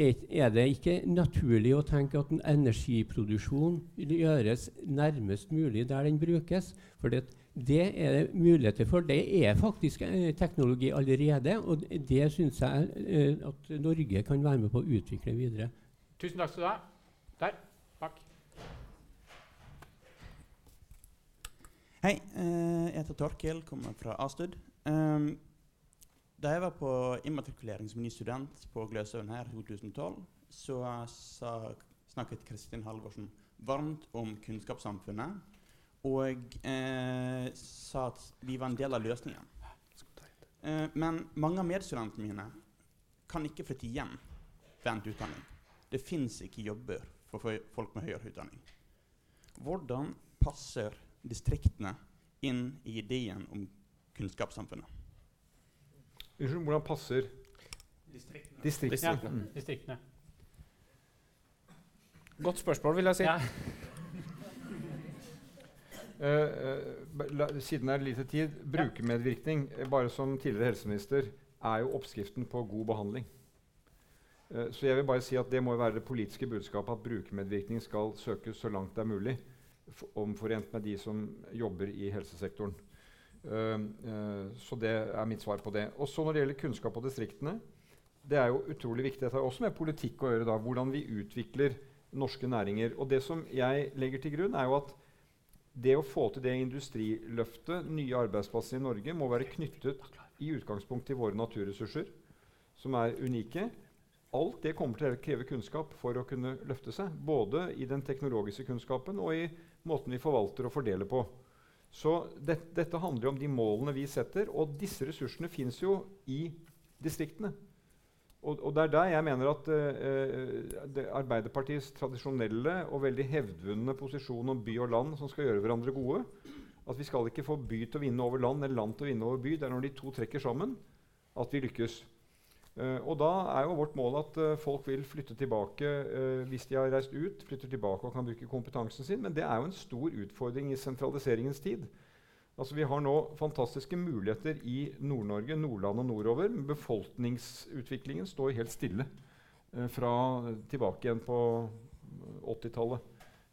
er det ikke naturlig å tenke at en energiproduksjon gjøres nærmest mulig der den brukes? For det, det er det muligheter for. Det er faktisk eh, teknologi allerede, og det syns jeg eh, at Norge kan være med på å utvikle videre. Tusen takk skal du ha. Der. Takk. Hei, eh, jeg heter Torkil, kommer fra Astud. Um, da jeg var på immatrikulering som ny student på Gløshaugen her i 2012, så sa, snakket Kristin Halvorsen varmt om kunnskapssamfunnet og eh, sa at vi var en del av løsningen. Eh, men mange av medstudentene mine kan ikke flytte hjem ved endt utdanning. Det fins ikke jobber for folk med høyere utdanning. Hvordan passer distriktene inn i ideen om kunnskapssamfunnet? Unnskyld, hvordan passer Distriktene. Distriktene. Ja, distriktene. Godt spørsmål, vil jeg si. Ja. Uh, uh, siden det er lite tid Brukermedvirkning, uh, bare som tidligere helseminister, er jo oppskriften på god behandling. så jeg vil bare si at det må være det politiske budskapet at brukermedvirkning skal søkes så langt det er mulig, omforent med de som jobber i helsesektoren. Uh, så det er mitt svar på det. Og så Når det gjelder kunnskap og distriktene, det er jo utrolig viktig. Dette har også med politikk å gjøre. da, Hvordan vi utvikler norske næringer. Og Det som jeg legger til grunn, er jo at det å få til det industriløftet, nye arbeidsplasser i Norge, må være knyttet i utgangspunkt til våre naturressurser, som er unike. Alt det kommer til å kreve kunnskap for å kunne løfte seg. Både i den teknologiske kunnskapen og i måten vi forvalter og fordeler på. Så det, dette handler jo om de målene vi setter, og disse ressursene fins jo i distriktene. Og, og, det er der jeg mener at uh, Arbeiderpartiets tradisjonelle og veldig hevdvunne posisjon om by og land som skal gjøre hverandre gode At vi skal ikke få by til å vinne over land eller land til å vinne over by. Det er når de to trekker sammen at vi lykkes. Uh, og da er jo vårt mål at uh, folk vil flytte tilbake uh, hvis de har reist ut. flytter tilbake og kan bruke kompetansen sin. Men det er jo en stor utfordring i sentraliseringens tid. Altså Vi har nå fantastiske muligheter i Nord-Norge, Nordland og nordover. Men befolkningsutviklingen står helt stille fra tilbake igjen på 80-tallet.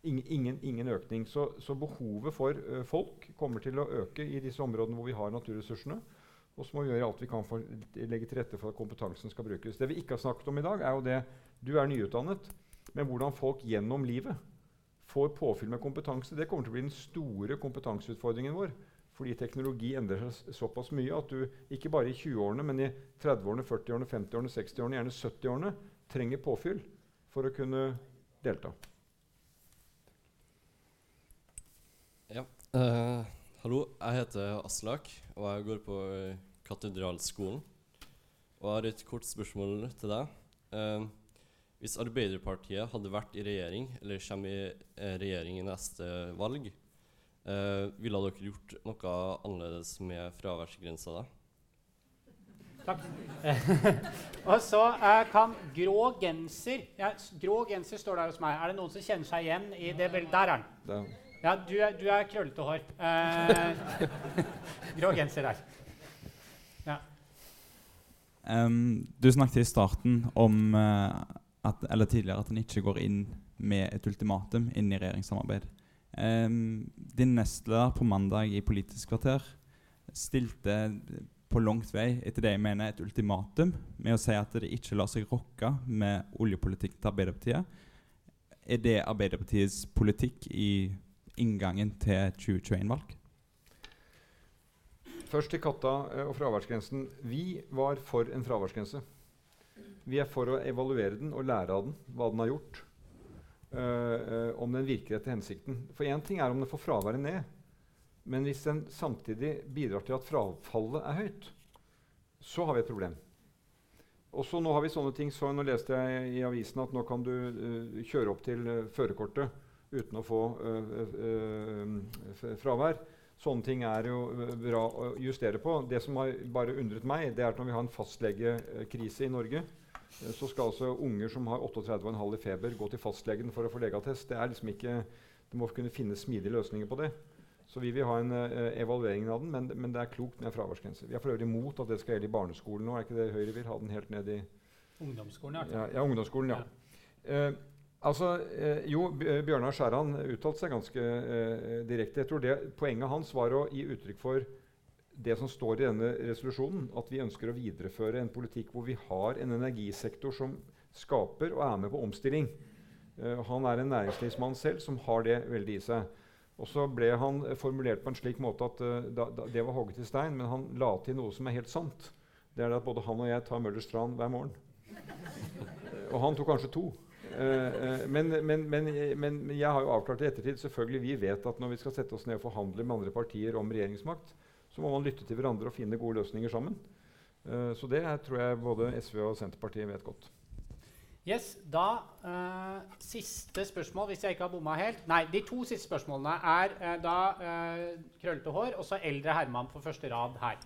Ingen, ingen, ingen, økning. Så, så behovet for folk kommer til å øke i disse områdene hvor vi har naturressursene. Og så må vi gjøre alt vi kan for å legge til rette for at kompetansen skal brukes. Det vi ikke har snakket om i dag, er jo det Du er nyutdannet, men hvordan folk gjennom livet får påfyll med kompetanse. Det kommer til å bli den store kompetanseutfordringen vår. Fordi teknologi endrer seg såpass mye at du ikke bare i 20-årene, men i 30-årene, 40-årene, 50-årene, 60-årene, gjerne 70-årene trenger påfyll for å kunne delta. Ja. Uh, hallo, jeg heter Aslak, og jeg går på Katedralskolen. Og jeg har et kort spørsmål til deg. Eh, hvis Arbeiderpartiet hadde vært i regjering, eller kommer i eh, regjering i neste valg, eh, ville dere gjort noe annerledes med fraværsgrensa da? Takk. og så eh, kan grå genser ja, Grå genser står der hos meg. Er det noen som kjenner seg igjen i det bildet? Der er den. Ja, du er, du er krøllete hår. Eh, grå genser der. Um, du snakket i starten om uh, at, eller tidligere at en ikke går inn med et ultimatum inn i regjeringssamarbeid. Um, din nestleder på mandag i Politisk kvarter stilte på langt vei etter det jeg mener et ultimatum med å si at det ikke lar seg rokke med oljepolitikken til Arbeiderpartiet. Er det Arbeiderpartiets politikk i inngangen til 2021-valg? Først til katta eh, og fraværsgrensen. Vi var for en fraværsgrense. Vi er for å evaluere den og lære av den, hva den har gjort. Uh, om den virker etter hensikten. For én ting er om den får fraværet ned. Men hvis den samtidig bidrar til at frafallet er høyt, så har vi et problem. Og så nå har vi sånne ting, så nå leste jeg i avisen at nå kan du uh, kjøre opp til uh, førerkortet uten å få fravær. Sånne ting er jo eh, bra å justere på. Det som har bare undret meg, det er at når vi har en fastlegekrise i Norge, eh, så skal altså unger som har 38,5 i feber, gå til fastlegen for å få legeattest. Det, er liksom ikke, det må kunne finnes smidige løsninger på det. Så vi vil ha en uh, evaluering av den, men, men, det er klokt med fraværsgrense. Vi er for øvrig imot at det skal gjelde i barneskolen nå. Er ikke det Høyre vil? Ha den helt ned i Ungdomsskolen, ja. Ja, ungdomsskolen, ja. ja. Uh, Altså, eh, jo, eh, Bjørnar Skjæran uttalte seg ganske eh, direkte. Jeg tror det, Poenget hans var å gi uttrykk for det som står i denne resolusjonen, at vi ønsker å videreføre en politikk hvor vi har en energisektor som skaper og er med på omstilling. Eh, han er en næringslivsmann selv som har det veldig i seg. Og så ble han formulert på en slik måte at uh, da, da, det var hogget i stein, men han la til noe som er helt sant. Det er at både han og jeg tar Møllers tran hver morgen. Og han tok kanskje to. Uh, men, men, men, men, jeg har jo avklart i ettertid selvfølgelig vi vet at når vi skal sette oss ned og forhandle med andre partier om regjeringsmakt, så må man lytte til hverandre og finne gode løsninger sammen. Uh, så det tror jeg både SV og Senterpartiet vet godt. Yes, da uh, Siste spørsmål, hvis jeg ikke har bomma helt. Nei, de to siste spørsmålene er da krøllete hår og så eldre Herman på første rad her.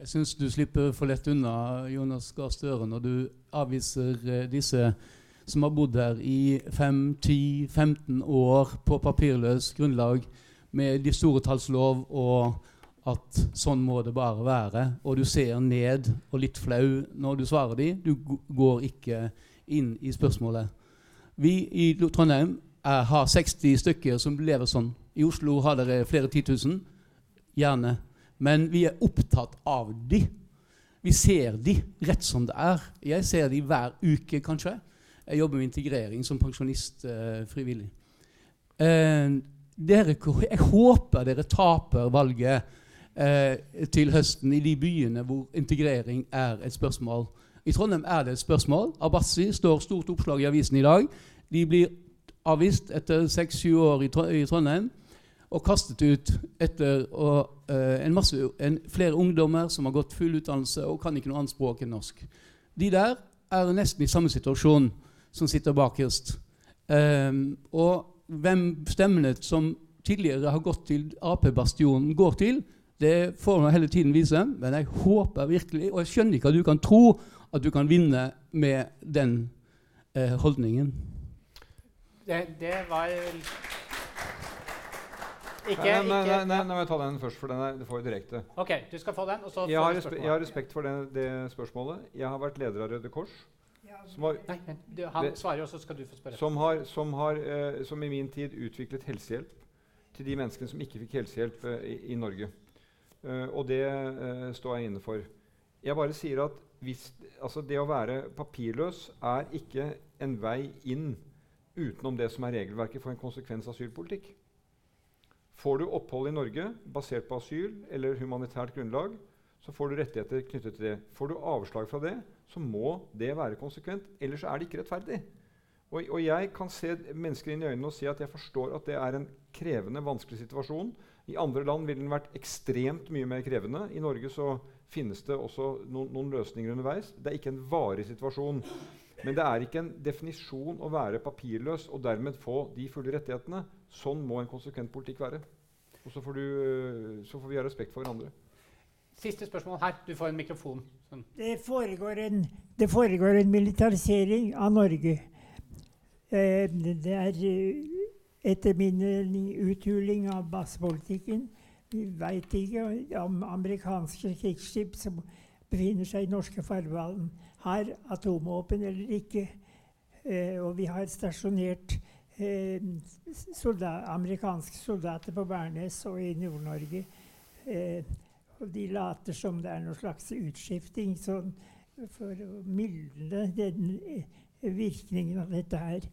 Jeg syns du slipper for lett unna Jonas Gahr Støre når du avviser eh, disse som har bodd her i 5-10-15 år på papirløs grunnlag med de store tallslov og at sånn må det bare være. Og du ser ned og litt flau når du svarer dem. Du går ikke inn i spørsmålet. Vi i Trondheim er, har 60 stykker som lever sånn. I Oslo har dere flere titusen. Gjerne men vi er opptatt av de. Vi ser de rett som det er. Jeg ser de hver uke, kanskje. Jeg jobber med integrering som pensjonist eh, frivillig. Eh, dere, jeg håper dere taper valget eh, til høsten i de byene hvor integrering er et spørsmål. I Trondheim er det et spørsmål. Abbasi står stort oppslag i avisen i dag. De blir avvist etter seks-sju år i Trondheim og kastet ut etter og, uh, en masse, en, flere ungdommer som har gått full utdannelse og kan ikke noe annet språk enn norsk. De der er nesten i samme situasjon som sitter bakerst. Um, og hvem stemmene som tidligere har gått til Ap-bastionen, går til, Det får man hele tiden vise, men jeg håper virkelig, og jeg skjønner ikke at du kan tro at du kan vinne med den eh, holdningen. Det, det var Ikke, nei, nei, nei, nei, nei, jeg ta den først, for den er, får jo direkte. OK, du skal få den, og så Jeg får har, du respe spørsmålet. jeg har respekt for det, det spørsmålet. Jeg har vært leder av Røde Kors. Som har, Nei, du, han det- svarer, og så skal du få spørre. som, har, som, har, eh, som i min tid utviklet helsehjelp til de menneskene som ikke fikk helsehjelp eh, i, i Norge. Eh, og det eh, står jeg inne for. Jeg bare sier at hvis, altså det å være papirløs er ikke en vei inn utenom det som er regelverket for en konsekvens asylpolitikk. Får du opphold i Norge basert på asyl eller humanitært grunnlag, så får du rettigheter knyttet til det. Får du avslag fra det, så må det være konsekvent. Ellers er det ikke rettferdig. Og, og jeg kan se mennesker inn i øynene og si at jeg forstår at det er en krevende, vanskelig situasjon. I andre land ville den vært ekstremt mye mer krevende. I Norge så finnes det også noen, noen løsninger underveis. Det er ikke en varig situasjon. Men det er ikke en definisjon å være papirløs og dermed få de fulle rettighetene. Sånn må en konsekvent politikk være. Og så får, du, øh, så får vi ha respekt for hverandre. Siste spørsmål her. Du får en mikrofon. Sånn. Det foregår en, det foregår en militarisering av Norge. Eh, det er eh, etter min uthuling av basepolitikken. Vi veit ikke om amerikanske krigsskip som befinner seg i norske farvann, har atomvåpen eller ikke. Eh, og vi har stasjonert eh, amerikanske soldater på Værnes og i Nord-Norge. Eh, og de later som det er noe slags utskifting sånn, for å mildne den eh, virkningen av dette her.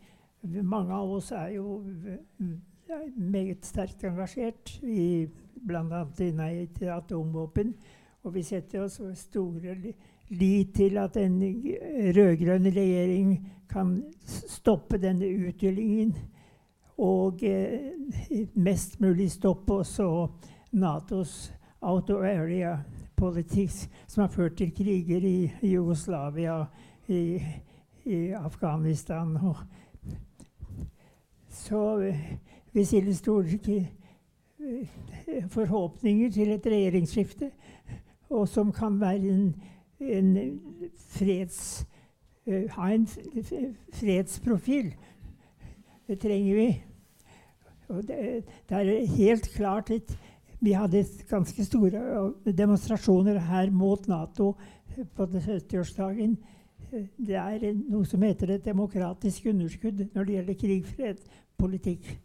Mange av oss er jo eh, er meget sterkt engasjert i bl.a. i Nei til atomvåpen. Og vi setter oss store lit til at en rød-grønn regjering kan stoppe denne uthyllingen. Og eh, mest mulig stoppe også Natos out of area politics, som har ført til kriger i Jugoslavia, i, i Afghanistan. Og så eh, vi stiller store eh, forhåpninger til et regjeringsskifte, og som kan være en, en freds, eh, ha en fredsprofil. Det trenger vi. Og det, det er helt klart et Vi hadde ganske store eh, demonstrasjoner her mot Nato eh, på 70-årsdagen. Eh, Det er noe som heter et demokratisk underskudd når det gjelder krig, politikk.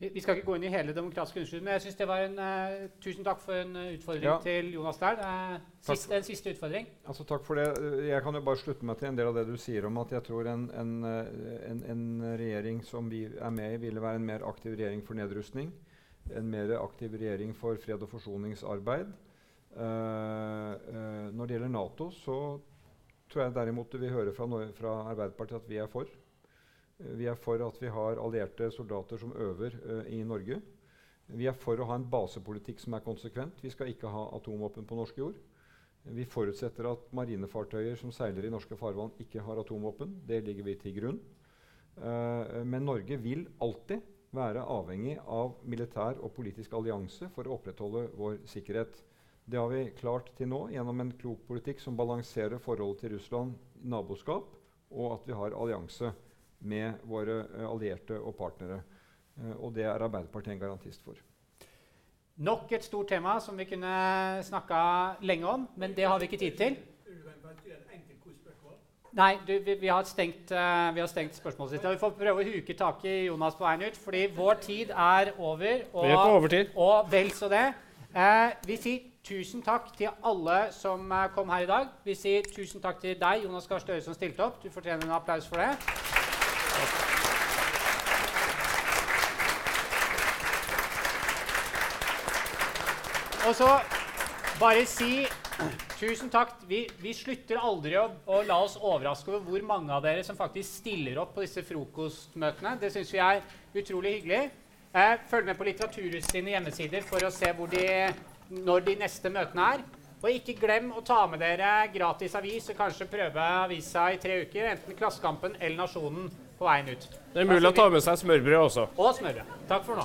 Vi vi skal ikke gå inn i hele demokratisk underskudd, men jeg synes det var en uh, Tusen takk for en eh, utfordring Ja. til Jonas der. Uh, Takk siste, en siste utfordring. Altså, takk for det. Jeg kan jo bare slutte meg til en del av det du sier om at jeg tror en, en, eh, en, en regjering som vi er med i, ville være en mer aktiv regjering for nedrustning. En mer aktiv regjering for fred- og forsoningsarbeid. Uh, eh, når det gjelder Nato, så tror jeg derimot du vil høre fra, fra Arbeiderpartiet at vi er for. Vi er for at vi har allierte soldater som øver eh, i Norge. Vi er for å ha en basepolitikk som er konsekvent. Vi skal ikke ha atomvåpen på norsk jord. Vi forutsetter at marinefartøyer som seiler i norske farvann, ikke har atomvåpen. Det ligger vi til grunn. Uh, men Norge vil alltid være avhengig av militær og politisk allianse for å opprettholde vår sikkerhet. Det har vi klart til nå gjennom en klok politikk som balanserer forholdet til Russland, naboskap, og at vi har allianse med våre eh, allierte og partnere. Eh, og det er Arbeiderpartiet en garantist for. Nok et stort tema som vi kunne snakka lenge om, men det har vi ikke tid til. Nei, du, vi, vi, har stengt, uh, vi har stengt spørsmålslista. Vi får prøve å huke tak i Jonas på veien ut, fordi vår tid er over. Og, Vi er på overtid. Og vel så det. Uh, vi sier tusen takk til alle som uh, kom her i dag. Vi sier tusen takk til deg, Jonas Gahr Støre, som stilte opp. Du fortjener en applaus for det. Og så bare si tusen takk. Vi, vi slutter aldri å, å la oss overraske over hvor mange av dere som faktisk stiller opp på disse frokostmøtene. Det syns vi er utrolig hyggelig. Eh, følg med på Litteraturhuset sine hjemmesider for å se hvor de, når de neste møtene er. Og ikke glem å ta med dere gratis avis og kanskje prøve avisa i tre uker. Enten Klassekampen eller Nasjonen på veien ut. Det er mulig å ta med seg smørbrød også. Og smørbrød. Takk for nå.